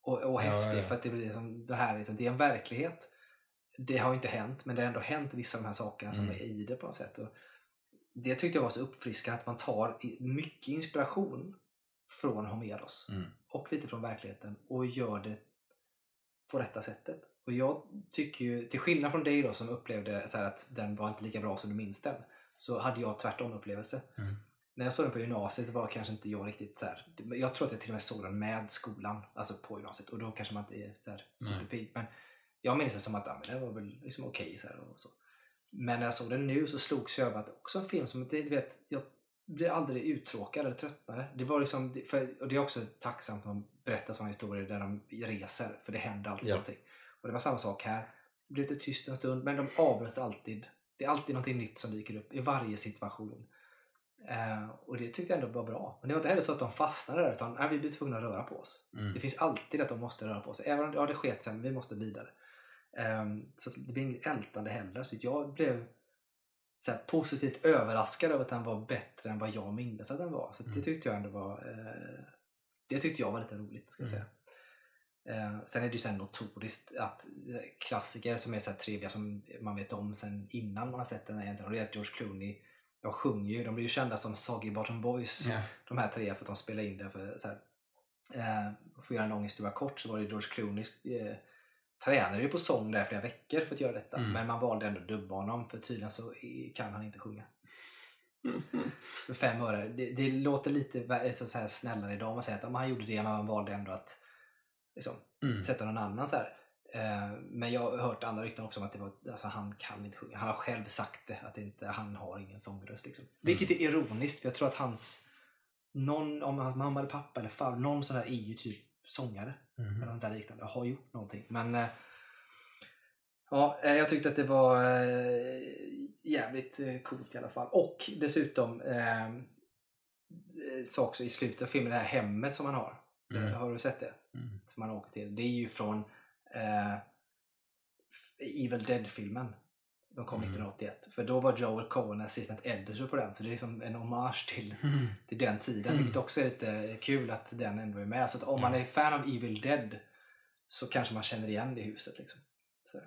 Och, och Ja, häftig ja. för att det blir som, det här liksom, det är en verklighet. Det har ju inte hänt men det har ändå hänt vissa av de här sakerna som Mm. är i det på något sätt. Och det tyckte jag var så uppfriskande att man tar mycket inspiration från Homeros Mm. och lite från verkligheten och gör det på rätta sättet. Och jag tycker ju, till skillnad från dig då som upplevde så att den var inte lika bra som du minns den, så hade jag tvärtom upplevelse. Mm. När jag såg den på gymnasiet var kanske inte jag riktigt så här, jag tror att jag till och med såg den med skolan, alltså på gymnasiet och då kanske man inte är så här Nej. superpigg. Men jag minns det som att ja, men det var väl liksom okej. så här och så. Men när jag såg den nu så slogs jag över att också en film som, du vet, jag blir aldrig uttråkad eller tröttnare. Det var liksom, för, och det är också tacksamt när man berättar sådana historier där de reser, för det händer alltid Ja. någonting. Och det var samma sak här. Det blev lite tyst en stund, men de avbröts alltid. Det är alltid någonting nytt som dyker upp i varje situation. Eh, och det tyckte jag ändå var bra. Men det var inte heller så att de fastnade där, utan nej, vi blir tvungna att röra på oss. Mm. Det finns alltid att de måste röra på sig. Även om ja, det sket sen, vi måste vidare. Ehm, så det blir inget ältande heller. Så jag blev så här, positivt överraskad över att den var bättre än vad jag minns att den var. Så det Mm. tyckte jag ändå var eh, Det tyckte jag var lite roligt. Ska jag Mm. säga. Eh, sen är det ju så här notoriskt att eh, klassiker som är så här trevliga som man vet om sen innan man har sett den egentligen. Och det är att George Clooney de sjunger ju, de blir ju kända som Soggy Bottom Boys Ja. de här tre för att de spelar in det. För, så här, eh, för att göra en lång historia kort så var det George Clooney eh, tränade ju på sång där flera veckor för att göra detta. Mm. Men man valde ändå att dubba honom för tydligen så kan han inte sjunga. För fem öre. Det, det låter lite vä- så, så här snällare idag om man säger att han gjorde det men man valde ändå att liksom, Mm. sätta någon annan så här. Eh, men jag har hört andra rykten också om att det var, alltså, han kan inte sjunga. Han har själv sagt det, att det inte, han har ingen sångröst. Liksom. Vilket är ironiskt för jag tror att hans, någon, om hans mamma eller pappa eller far, någon sån där är ju typ sångare. Mm. Eller något där liknande. Har gjort någonting. Men eh, ja, eh, jag tyckte att det var jävligt coolt i alla fall. Och dessutom eh, eh, så också i slutet av filmen, det här hemmet som han har. Mm. Har du sett det? Mm. Som han åker till. Det är ju från eh, Evil Dead-filmen. De kom Mm. 1981. För då var Joel Cohen assistant editor på den. Så det är liksom en hommage till Mm. till den tiden. Mm. Vilket också är lite kul att den ändå är med. Så att om man är fan av Evil Dead så kanske man känner igen det huset. Liksom. Så,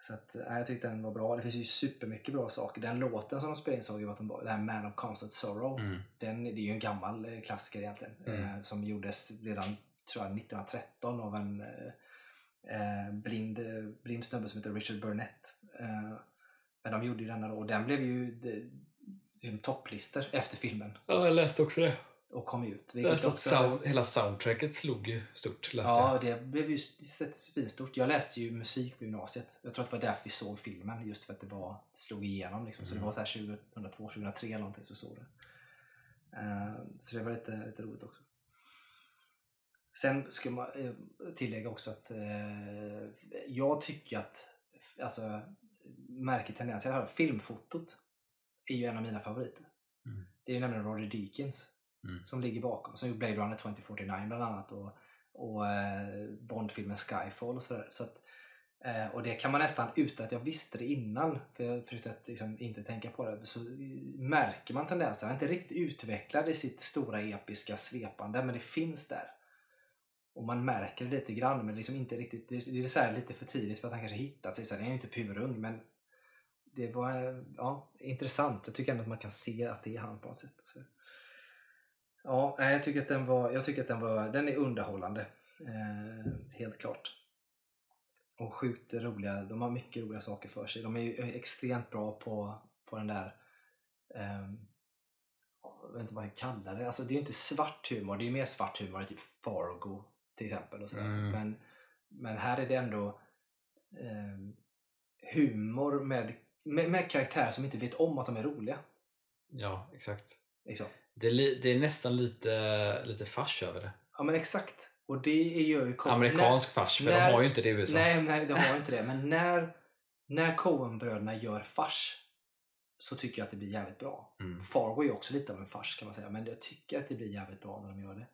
så att, nej, jag tyckte den var bra. Det finns ju supermycket bra saker. Den låten som de spelade in såg ju att de var, här Man of Constant Sorrow. Mm. Den, det är ju en gammal eh, klassiker egentligen. Mm. Eh, som gjordes redan tror jag, 1913 av en eh, eh, blind, blind snubbe som heter Richard Burnett. Eh, men de gjorde ju denna då och den blev ju de, liksom topplistor efter filmen Ja, jag läste också det. och kom ut. Jag läste också- sound, hela soundtracket slog ju stort. Läste Ja, jag. det blev ju svinstort. Jag läste ju musik på gymnasiet. Jag tror att det var därför vi såg filmen, just för att det var, slog igenom. Liksom. Så det Mm. var så här 2002, 2003 eller någonting så såg det. Eh, så det var lite, lite roligt också. Sen ska man eh, tillägga också att eh, jag tycker att, alltså, märker tendenser här, filmfotot är ju en av mina favoriter. Mm. Det är ju nämligen Roger Deakins Mm. som ligger bakom, som gjorde Blade Runner 2049 bland annat och, och eh, Bondfilmen Skyfall och sådär. Så att, eh, och det kan man nästan utan att jag visste det innan, för jag försökte att liksom inte tänka på det, så märker man tendenser. Han är inte riktigt utvecklad i sitt stora episka svepande, men det finns där. Och man märker det lite grann, men liksom inte riktigt, det, är så här lite för tidigt för att han kanske hittat sig. Sen är han ju inte purung, men det var ja, intressant. Jag tycker ändå att man kan se att det är han på något sätt. Så. Ja, jag tycker att den var, jag tycker att den var, den är underhållande. Eh, helt klart. Och sjukt roliga, de har mycket roliga saker för sig. De är ju extremt bra på, på den där, eh, jag vet inte vad jag kallar det, alltså det är ju inte svart humor, det är ju mer svart humor än typ Fargo till exempel. Och sådär. Mm. Men, men här är det ändå ehm, humor med, med, med karaktärer som inte vet om att de är roliga. ja, exakt. Liksom. Det det är nästan lite, lite fars över det. Ja men exakt. Och det gör ju Coen- Amerikansk fars, för när- de har ju inte det i USA. Nej, nej, det har inte det. Men när, när Coen-bröderna gör fars så tycker jag att det blir jävligt bra. Mm. Fargo är ju också lite av en fars kan man säga, men jag tycker att det blir jävligt bra när de gör det.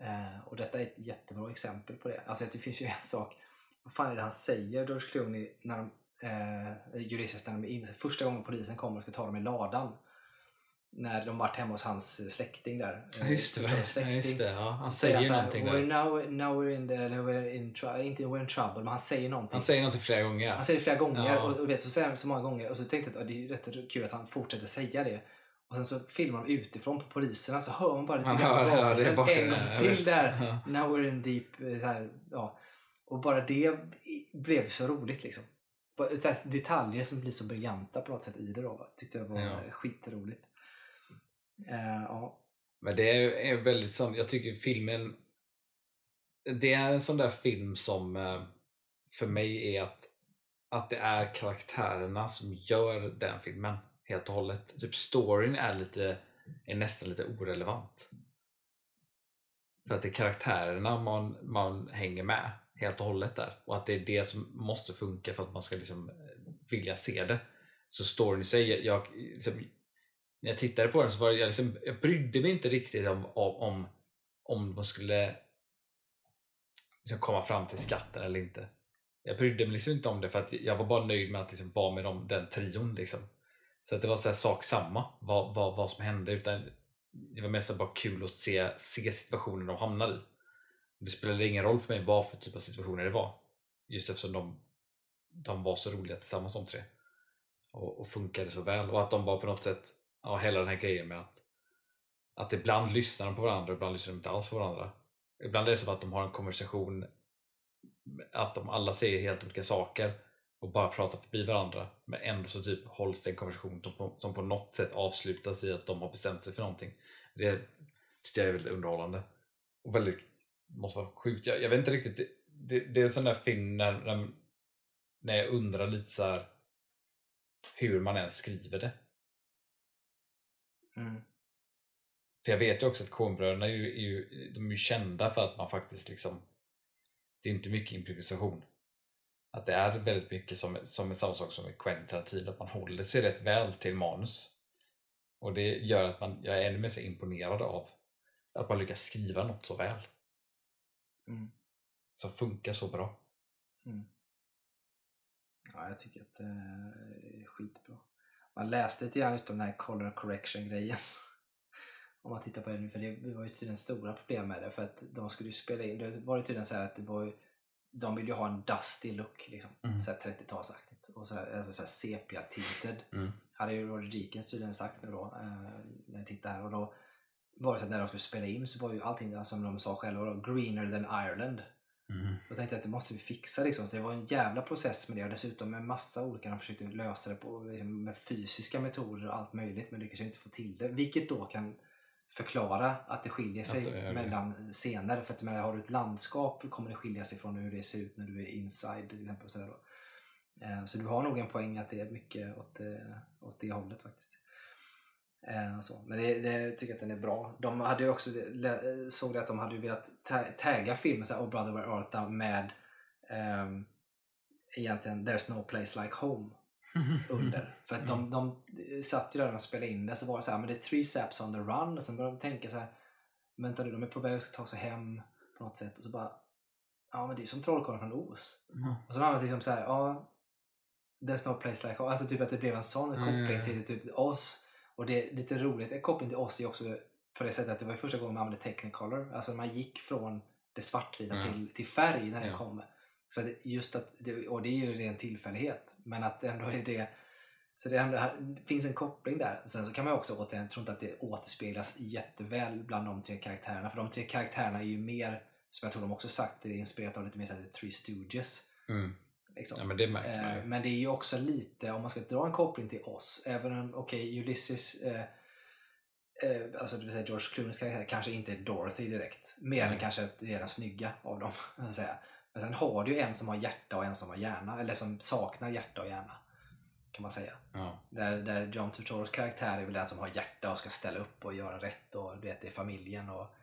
Eh, och detta är ett jättebra exempel på det. Alltså det finns ju en sak, vad fan är det han säger, George Clooney, när de, eh, juristerna, när de inne, första gången polisen kommer och ska ta dem i ladan. När de varit hemma hos hans släkting där. Eh, just det. Ja, släkting. just det ja. Han Så säger han ju så här, någonting we're där. now, now we're in the, we're in inte we're in trouble, men han säger någonting. Han säger någonting flera gånger. Han säger det flera gånger Ja. och, och vet, så säger han så många gånger och så tänkte jag att det är rätt kul att han fortsätter säga det. Och sen så filmar de utifrån på poliserna så hör man bara lite grann det i bakgrunden. En gång till där. Ja. Now we're in deep. eh, Så här, ja. Och bara det blev så roligt liksom. detaljer som blir så briljanta på något sätt i det då. Tyckte jag var Ja. skitroligt. Eh, ja. Men det är, är väldigt sån, jag tycker filmen Det är en sån där film som eh, för mig är att att det är karaktärerna som gör den filmen helt och hållet. Typ storyn är lite är nästan lite orelevant. För att det är karaktärerna man, man hänger med helt och hållet där. Och att det är det som måste funka för att man ska liksom eh, vilja se det. Så storyn i sig, jag, liksom, när jag tittade på den så var jag, liksom, jag brydde mig inte riktigt om, om, om, om de skulle liksom komma fram till skatten eller inte. Jag brydde mig liksom inte om det för att jag var bara nöjd med att liksom vara med dem, den trion. Liksom. Så att det var så här sak samma vad, vad, vad som hände. Utan det var mest bara kul att se, se situationen de hamnade i. Det spelade ingen roll för mig vad för typ av situationer det var. Just eftersom de, de var så roliga tillsammans de tre. Och, och funkade så väl. Och att de var på något sätt, ja, hela den här grejen med att, att ibland lyssnar de på varandra, ibland lyssnar de inte alls på varandra. Ibland är det som att de har en konversation, att de alla säger helt olika saker och bara pratar förbi varandra. Men ändå så typ hålls det en konversation som på, som på något sätt avslutas i att de har bestämt sig för någonting. Det tycker jag är väldigt underhållande. Och väldigt, måste vara sjukt. Jag, jag vet inte riktigt, det, det, det är en sån där film när, när, när jag undrar lite så här hur man ens skriver det. Mm. För jag vet ju också att Coenbröderna är ju, är ju, de är ju kända för att man faktiskt liksom Det är inte mycket improvisation. Att det är väldigt mycket som, som är samma sak som med Quentin Tarantino, att man håller sig rätt väl till manus. Och det gör att man, jag är ännu mer så imponerad av att man lyckas skriva något så väl. Mm. Som funkar så bra. Mm. Ja, jag tycker att det är skitbra. Man läste lite grann just om den här color correction grejen. om man tittar på det nu, för det var ju tydligen stora problem med det för att de skulle ju spela in, det var ju tydligen så här att det var ju, de ville ju ha en dusty look liksom, Mm. så här 30-talsaktigt och så här, alltså så här sepia tinted. Mm. Hade ju Roger Deakins tydligen sagt nu då, eh, när jag tittar här och då var det så att när de skulle spela in så var ju allting där, som de sa själva då, greener than Ireland. Mm. Då tänkte jag att det måste vi fixa liksom. Så det var en jävla process med det och dessutom med massa olika, de försökte lösa det på, liksom, med fysiska metoder och allt möjligt men lyckades ju inte få till det. Vilket då kan förklara att det skiljer sig det det. mellan scener. För att menar, har du ett landskap kommer det skilja sig från hur det ser ut när du är inside till exempel. Sådär då. Eh, Så du har nog en poäng att det är mycket åt det, åt det hållet faktiskt. Eh, Så. Men det, det tycker jag att den är bra. De hade ju också, såg det att de hade velat ta- tagga filmen så här, Oh Brother Where Art Thou med ehm, egentligen There's No Place Like Home under. För att de, de satt ju där och spelade in det så var det så här, men det är three steps on the run och sen började de tänka så här, vänta nu, de är på väg att ta sig hem på något sätt och så bara, ja men det är som Trollkarlen från Oz. Mm. Och så var det liksom så här, ja, There's no place like Oz. Alltså typ att det blev en sån Mm. koppling till typ Oz. Och det är lite roligt, en koppling till Oz är också på det sättet att det var första gången man använde Technicolor. Alltså man gick från det svartvita Mm. till, till färg när det Ja. kom. Så det- just att, det, och det är ju ren tillfällighet. Men att ändå är det så det, ändå, det finns en koppling där. Sen så kan man också återigen, jag tror inte att det återspeglas jätteväl bland de tre karaktärerna. För de tre karaktärerna är ju mer, som jag tror de också sagt, det är inspirerat av lite mer så här Three Stooges. Mm. Liksom. Ja men det Eh. Men det är ju också lite, om man ska dra en koppling till oss, även om, okej, Ulysses, eh, eh, alltså det vill säga George Clooneys karaktär, kanske inte är Dorothy direkt. Mer än Mm. kanske att det är den snygga av dem. så att säga. Men sen har du ju en som har hjärta och en som har hjärna, eller som saknar hjärta och hjärna. Kan man säga. Ja. Där, där John Turturros karaktär är väl den som har hjärta och ska ställa upp och göra rätt och du vet, det är familjen och,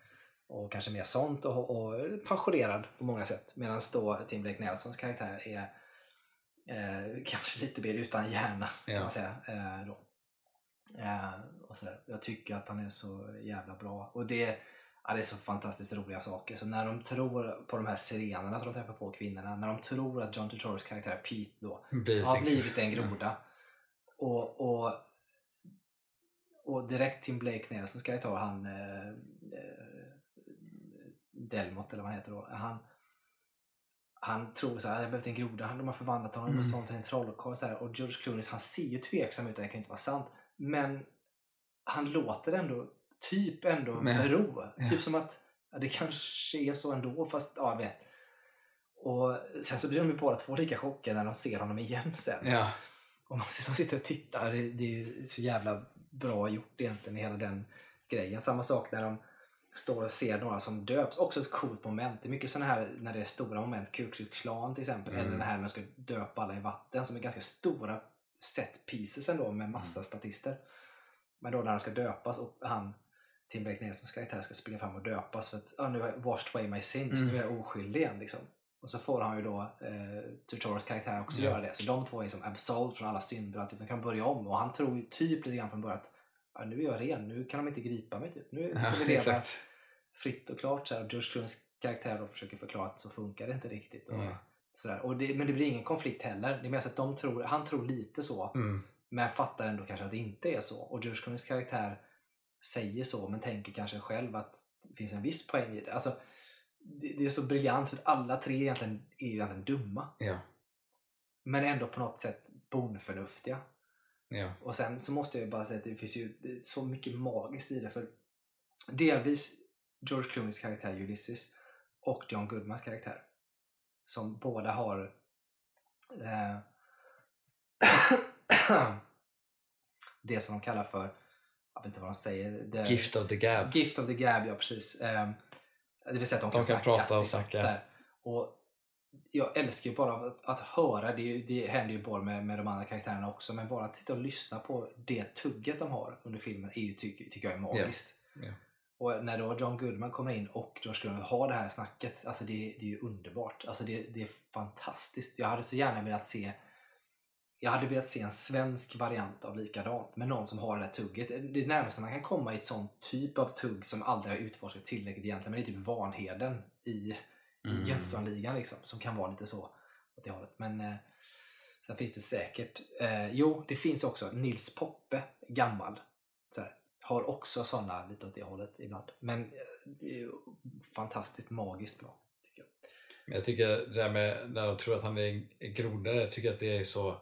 och kanske mer sånt och, och passionerad på många sätt. Medan då Tim Blake Nelsons karaktär är eh, kanske lite mer utan hjärna kan Ja. man säga. Eh, då. Eh, och sådär. Jag tycker att han är så jävla bra. Och det, ja, det är så fantastiskt roliga saker. Så när de tror på de här sirenerna som de träffar på kvinnorna, när de tror att John Turturros karaktär Pete då Blir har blivit en groda. Och, och, och direkt Tim Blake Nelsons karaktär, han eh, eh, Delmot eller vad han heter då. Han, han tror så här, jag blivit en groda, han, de har förvandlat honom, Mm. honom till en trollkarl. Och George Clooney, han ser ju tveksam ut, det kan ju inte vara sant. Men han låter ändå, typ ändå Men- bero. ja. Typ som att ja, det kanske är så ändå, fast ja, jag vet. Och sen så blir de ju båda två lika chockade när de ser honom igen sen. Ja. Och man de sitter och tittar. Det, det är ju så jävla bra gjort egentligen i hela den grejen. Samma sak när de står och ser några som döps. Också ett coolt moment. Det är mycket sådana här när det är stora moment. Ku Klux Klan till exempel. Mm. Eller det här när de ska döpa alla i vatten. Som är ganska stora set pieces ändå med massa Mm. statister. Men då när de ska döpas och han Tim Blake Nelsons karaktär ska springa fram och döpas för att ah, nu har jag washed away my sins, Mm. nu är jag oskyldig igen. Liksom. Och så får han ju då eh, Tutorials karaktär också Ja. göra det. Så de två är som absolved från alla synder och att de kan börja om. Och han tror ju typ lite grann från början att ah, nu är jag ren, nu kan de inte gripa mig. Typ. Nu ska vi leva exakt. fritt och klart. Så här. Och George Clooney's karaktär då försöker förklara att så funkar det inte riktigt. Och, Mm. sådär. Och det, men det blir ingen konflikt heller. Det är mer så att de tror, han tror lite så. Mm. Men fattar ändå kanske att det inte är så. Och George Clooney's karaktär säger så men tänker kanske själv att det finns en viss poäng i det. Alltså, det, det är så briljant för att alla tre egentligen är ju egentligen dumma. Ja. Men ändå på något sätt bondförnuftiga. Ja. Och sen så måste jag ju bara säga att det finns ju så mycket magiskt i det. För delvis George Clooneys karaktär Ulysses och John Goodmans karaktär. Som båda har eh, det som de kallar för, jag vet inte vad de säger, the, Gift of the gab. Gift of the gab, ja precis. Eh, det vill säga att de kan, De kan snacka. prata och liksom, snacka. här. Och jag älskar ju bara att, att höra, det, ju- det händer ju bara med, med de andra karaktärerna också, men bara att sitta och lyssna på det tugget de har under filmen är ju, tycker, tycker jag är magiskt. Ja. Och när då John Goodman kommer in och George Clooney har det här snacket, alltså det, det är ju underbart. Alltså det, det är fantastiskt. Jag hade så gärna velat se jag hade velat se en svensk variant av likadant med någon som har det där tugget. Det närmaste man kan komma i ett sånt typ av tugg som aldrig har utforskat tillräckligt egentligen, men det är typ Vanheden i Mm. Jönssonligan liksom, som kan vara lite så åt det hållet. Men eh, sen finns det säkert, eh, jo det finns också Nils Poppe, gammal, så här, har också sådana lite åt det hållet ibland. Men eh, det är fantastiskt magiskt bra. Tycker jag. Men jag tycker det där med när de tror att han är en groda, jag tycker att det är så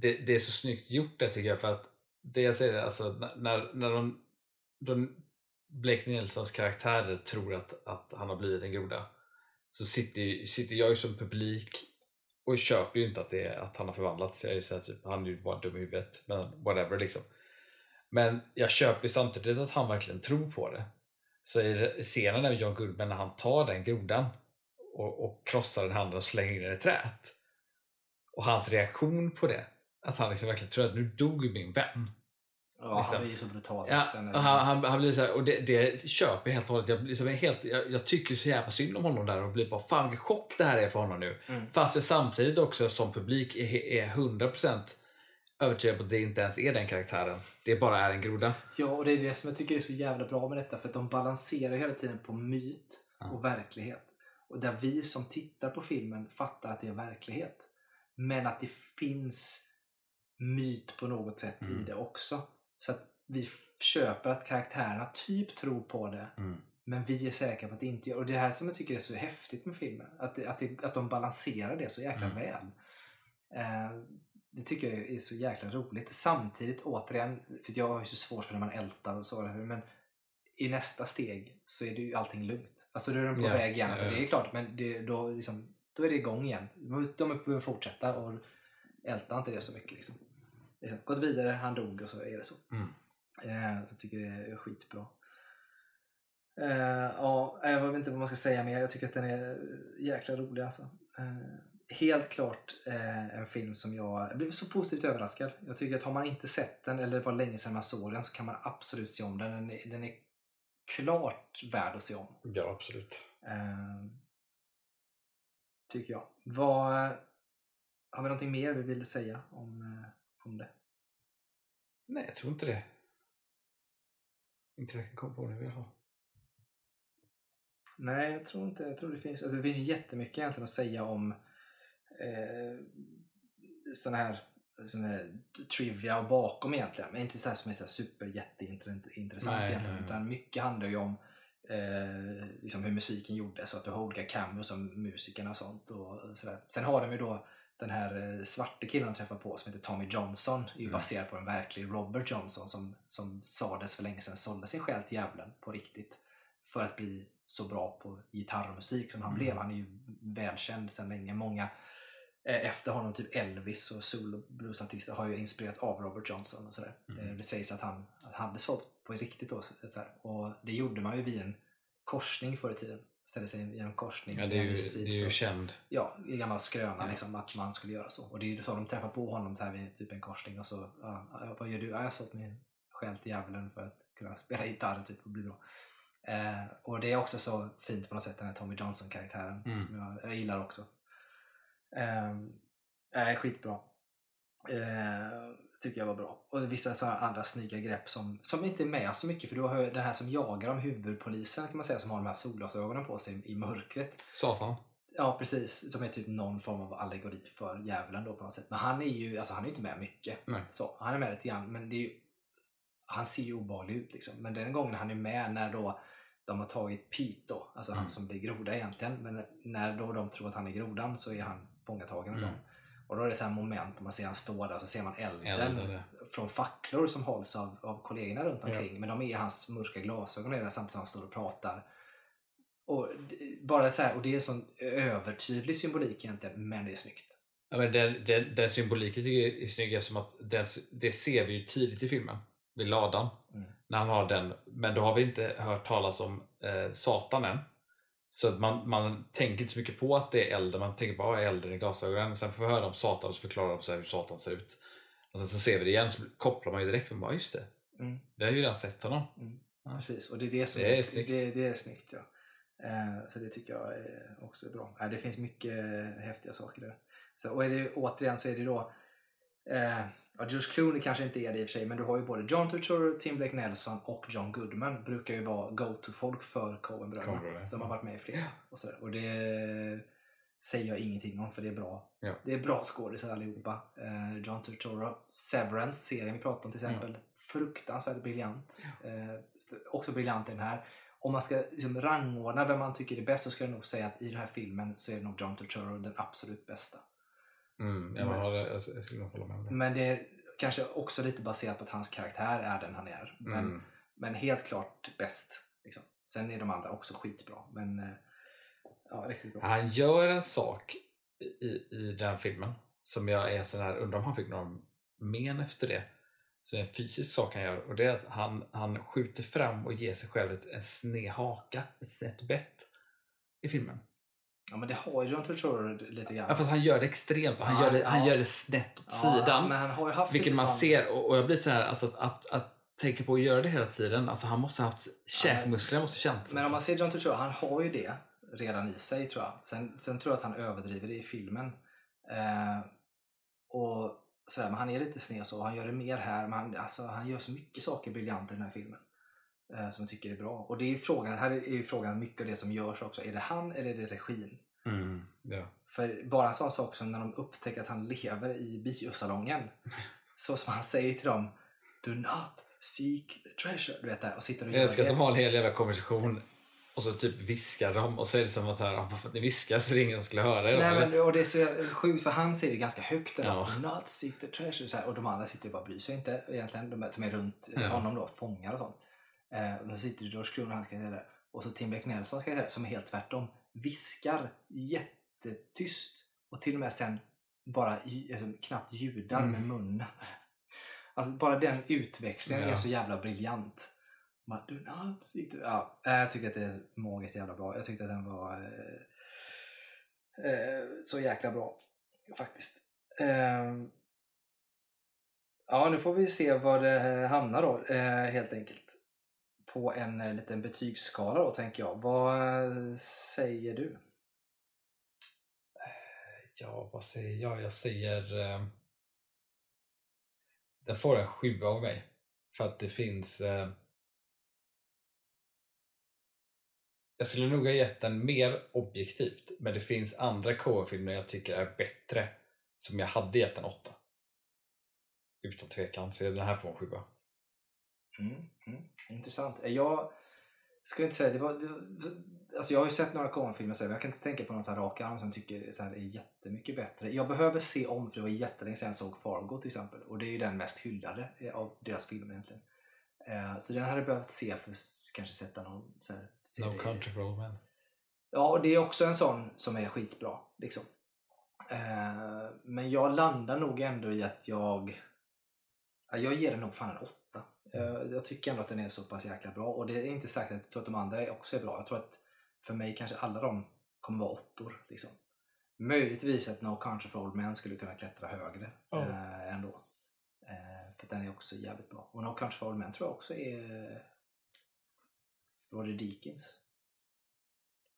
det, det är så snyggt gjort det tycker jag för att det jag säger, alltså när- när, de, de Blake Nilssons karaktärer tror att, att han har blivit en groda så sitter, ju- sitter jag ju som publik och köper ju inte att, det är, att han har förvandlats. Jag är ju såhär, typ, han är ju bara dum i huvudet, men whatever liksom. Men jag köper ju samtidigt att han verkligen tror på det. Så i scenen med John Goodman när han tar den grodan och, och krossar den handen och slänger in den i träet. Och hans reaktion på det, att han liksom verkligen tror att nu dog min vän. Ja, Liksom. han blir ju så brutal. Ja, sen, och han, han, han blir så här, och det, det köper jag helt och hållet. Jag, liksom helt, jag, jag tycker så jävla synd om honom där och blir bara fan vilken chock det här är för honom nu. Mm. Fast jag samtidigt också som publik är, är 100% övertygad på att det inte ens är den karaktären. Det bara är en groda. Ja, och det är det som jag tycker är så jävla bra med detta. För att de balanserar hela tiden på myt och verklighet. Och där vi som tittar på filmen fattar att det är verklighet. Men att det finns myt på något sätt i Mm. det också. Så att vi köper att karaktärerna typ tror på det. Men vi är säkra på att det inte gör. Och det är det här som jag tycker är så häftigt med filmen. Att, det, att, det, att de balanserar det så jäkla Mm. väl. Eh, det tycker jag är så jäkla roligt. Samtidigt återigen, för jag har ju så svårt för när man ältar och så. Men i nästa steg så är det ju allting lugnt. Alltså då är de på Ja, väg igen. Alltså, det är klart, men det, då, liksom, då är det igång igen. De behöver fortsätta och älta inte det så mycket. Liksom. Liksom, gått vidare, han dog och så är det så. Mm. Eh, jag tycker det är skitbra. Eh, ja, jag vet inte vad man ska säga mer. Jag tycker att den är jäkla rolig alltså. Eh, helt klart eh, en film som jag, jag blev så positivt överraskad. Jag tycker att har man inte sett den eller det var länge sedan man såg den så kan man absolut se om den. Den är, den är klart värd att se om. Ja, absolut. Eh, tycker jag. Vad, har vi någonting mer vi vill säga om, eh, om det? Nej, jag tror inte det. Inte jag kan komma på det vi har. Nej, jag tror inte. Jag tror det finns, alltså det finns jättemycket egentligen att säga om eh, sådana här, såna här trivia och bakom egentligen. Men inte så här som är så super jätteintressant Nej, egentligen. nej. Utan mycket handlar ju om eh, liksom hur musiken gjordes och att du har olika cameos som musikerna och sånt. Och sådär. Sen har de ju då den här eh, svarte killen de träffar på som heter Tommy Johnson. är ju Mm. baserad på en verklig Robert Johnson som, som sades för länge sedan sålde sin själ till djävulen på riktigt. För att bli så bra på gitarrmusik som han Mm. blev. Han är ju välkänd sedan länge. Många eh, efter honom, typ Elvis och solo bluesartister har ju inspirerats av Robert Johnson och sådär. Mm. Eh, Det sägs att han, att han hade sålt på riktigt då. Och det gjorde man ju vid en korsning förr i tiden. Ställde sig i en korsning. Ja, det är ju, det är ju så- känd. Ja, i gammal skröna Ja. liksom, att man skulle göra så. Och det är ju så de träffar på honom så här vid typ en korsning och så, ja, vad gör du? Ja, jag sålt min själ till djävulen för att kunna spela gitarr typ och bli bra. Eh, och det är också så fint på något sätt den här Tommy Johnson-karaktären Mm. som jag, jag gillar också. Eh, är skitbra. Eh, tycker jag var bra. Och vissa sådana andra snygga grepp som, som inte är med så mycket för du har den här som jagar de huvudpolisen kan man säga som har de här solglasögonen på sig i mörkret. Satan. Ja precis, som är typ någon form av allegori för djävulen då på något sätt. Men han är ju alltså, han är inte med mycket. Nej. Så, han är med lite grann men det är ju, han ser ju obehaglig ut liksom. Men den gången han är med när då de har tagit Pete då, alltså Mm. han som blir groda egentligen. Men när då de tror att han är grodan så är han fångatagen av Mm. dem. Och då är det så här moment, man ser han stå där och så ser man elden Elden, ja. från facklor som hålls av, av kollegorna runt Ja. omkring. Men de är i hans mörka glasögon är det samtidigt som han står och pratar. Och bara så här, och det är en sån övertydlig symbolik egentligen, men det är snyggt. Ja, men den, den, den symboliken tycker jag är snygg eftersom att den, det ser vi ju tidigt i filmen. Vid ladan. Mm. När han har den. Men då har vi inte hört talas om eh, Satan än. Så att man, man tänker inte så mycket på att det är elden. Man tänker bara att elden i glasögonen. Sen får vi höra om Satan och så förklarar de så hur Satan ser ut. Och sen så ser vi det igen så kopplar man ju direkt. Man bara, just det. Mm. Vi har ju redan sett honom. Ja. Precis, och det är det som Det är snyggt. Det, det är snyggt ja. Eh, så det tycker jag är också är bra. Eh, det finns mycket häftiga saker där. Så, och är det, återigen så är det då eh, ja, George Clooney kanske inte är det i och för sig, men du har ju både John Turturro, Tim Blake Nelson och John Goodman brukar ju vara go-to-folk för Coen-bröderna som har ja. varit med i flera. Och, sådär. och det säger jag ingenting om för det är bra. Ja. Det är bra skådisar allihopa. Eh, John Turturro, Severance, serien vi pratade om till exempel. Fruktansvärt briljant. För- också briljant i den här. Om man ska liksom rangordna vem man tycker är bäst så ska jag nog säga att i den här filmen så är nog John Turturro den absolut bästa. Mm, jag, har, jag, jag skulle nog hålla med om det. Men det är kanske också lite baserat på att hans karaktär är den han är. Men, Mm. men helt klart bäst. Liksom. Sen är de andra också skitbra. Men eh, ja, riktigt bra. Han gör en sak i, i den filmen som jag är sån här, undrar om han fick någon men efter det. Så en fysisk sak han gör och det är att han, han skjuter fram och ger sig själv ett, en sned haka, ett snett bett i filmen. Ja men det har ju John Turturro lite grann. Ja, fast han gör det extremt, han, Ja, gör det, han ja. gör det snett åt sidan. Men han har ju haft Vilket man sån- ser och, och jag blir så här, alltså att, att, att tänka på att göra det hela tiden, alltså han måste ha haft käkmusklerna måste känts. Men om man alltså. ser John Turturro, han har ju det redan i sig tror jag. Sen, sen tror jag att han överdriver det i filmen. Eh, och sådär, men han är lite sned så, han gör det mer här. Men han, alltså, han gör så mycket saker briljant i den här filmen. Eh, som jag tycker är bra. Och det är frågan, här är ju frågan mycket av det som görs också. Är det han eller är det regin? Mm, ja. För bara en sån sak som när de upptäcker att han lever i biosalongen. så som han säger till dem Do not seek the treasure. Du vet där, och sitter och Jag älskar att de har en hel jävla konversation och så typ viskar de och så är det som att här, bara för att ni viskar så ingen skulle höra er. Nej, men, och det är så sjukt för han säger det ganska högt. Eller? Ja. Not seek the treasure. Så här, och de andra sitter ju bara och bryr sig inte egentligen. De som är runt Ja. honom då, fångar och sånt. Eh, och så sitter George Clooney och han ska säga det. Och så Tim Blake Nelson ska säga det, som är helt tvärtom. Viskar jättetyst och till och med sen bara alltså, knappt ljudar Mm. med munnen. Alltså bara den utväxlingen Ja. är så jävla briljant. Man, not ja, eh, jag tycker att det är magiskt jävla bra. Jag tyckte att den var eh, eh, så jäkla bra faktiskt. Ehm, ja, nu får vi se var det hamnar då eh, helt enkelt. På en eh, liten betygsskala då tänker jag. Vad eh, säger du? Eh, ja, vad säger jag? Jag säger... Eh, den får en sjua av mig. För att det finns... Eh, jag skulle nog ha gett den mer objektivt, men det finns andra Coen-filmer jag tycker är bättre som jag hade gett en åtta. Utan tvekan, så den här får en sjua. Mm, mm, intressant. Jag ska inte säga, det var, det, alltså jag har ju sett några Coen-filmer men jag kan inte tänka på någon så här rak arm som tycker så här är jättemycket bättre. Jag behöver se om, för det var jättelänge sedan jag såg Fargo till exempel. Och det är ju den mest hyllade av deras filmer egentligen. Eh, så den hade jag behövt se för att kanske sätta någon så här, No serie- country for old men. Ja, och det är också en sån som är skitbra. Liksom. Eh, men jag landar nog ändå i att jag... Ja, jag ger den nog fan en åtta. Eh, jag tycker ändå att den är så pass jäkla bra. Och det är inte sagt att jag tror att de andra också är bra. Jag tror att för mig kanske alla de kommer vara åttor. Liksom. Möjligtvis att No Country for Old Men skulle kunna klättra högre Ja. eh, ändå. Eh, för den är också jävligt bra. Och No Country for Old Men tror jag också är Roger Deakins.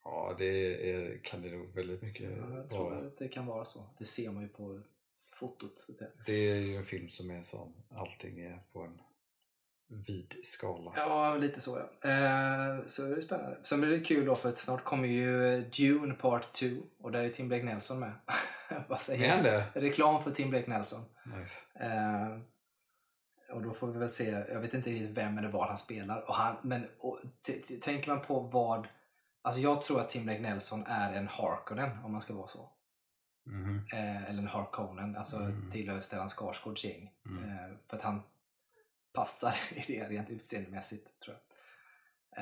Ja, det är, kan det nog väldigt mycket Ja, jag tror vara. att det kan vara så. Det ser man ju på fotot. Så att säga. Det är ju en film som är sån, allting är på en vid skala. Ja, lite så ja. Eh, så är det spännande. Sen blir det kul då för att snart kommer ju Dune Part 2 och där är Tim Blake Nelson med. Vad säger jag? det? Reklam för Tim Blake Nelson. Nice. Eh, och då får vi väl se, jag vet inte riktigt vem eller vad han spelar. Och han, men och, tänker man på vad, alltså jag tror att Tim Blake Nelson är en Harkonnen om man ska vara så. Mhm. Eh, eller en Harkonnen, alltså Mm. tillhör Stellan Skarsgårds gäng. Mm. Eh, för att han passar i det rent utseendemässigt tror jag.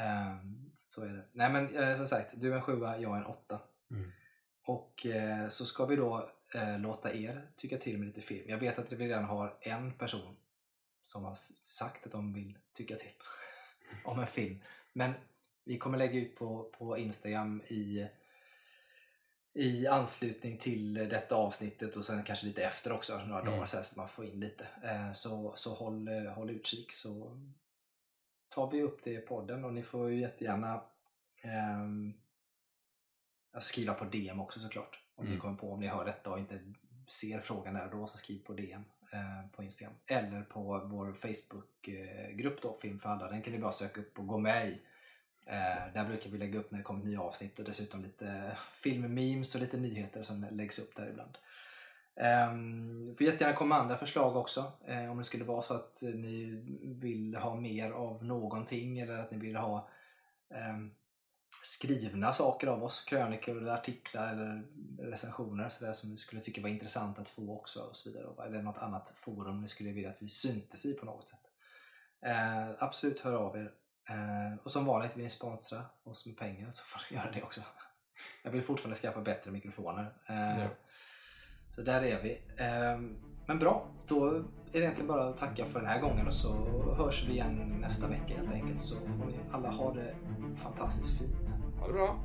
Eh, så är det. Nej men eh, som sagt, du är en sjua, jag är en åtta. Mm. Och eh, så ska vi då eh, låta er tycka till med lite film. Jag vet att vi redan har en person som har sagt att de vill tycka till om en film. Men vi kommer lägga ut på, på Instagram i, i anslutning till detta avsnittet och sen kanske lite efter också, några Mm. dagar så, så att man får in lite. Eh, så så håll, eh, håll utkik så tar vi upp det i podden och ni får ju jättegärna ehm, skriva på DM också såklart. Om ni Mm. kommer på om ni hör detta och inte ser frågan där och då så skriv på DM eh, på Instagram. Eller på vår Facebookgrupp då, Film för alla. Den kan ni bara söka upp och gå med i. Eh, där brukar vi lägga upp när det kommer nya avsnitt och dessutom lite filmmemes och lite nyheter som läggs upp där ibland. Um, får jättegärna komma med andra förslag också. Eh, om det skulle vara så att ni vill ha mer av någonting eller att ni vill ha ehm, skrivna saker av oss, krönikor eller artiklar eller recensioner så där, som ni skulle tycka var intressant att få också och så vidare. Eller något annat forum ni skulle vilja att vi syntes i på något sätt. Eh, absolut hör av er. Eh, och som vanligt vill ni sponsra oss med pengar så får ni göra det också. Jag vill fortfarande skaffa bättre mikrofoner. Eh, Ja. Så där är vi. Eh, men bra, då är det egentligen bara att tacka för den här gången och så hörs vi igen nästa vecka helt enkelt. Så får ni alla ha det fantastiskt fint. Ha det bra.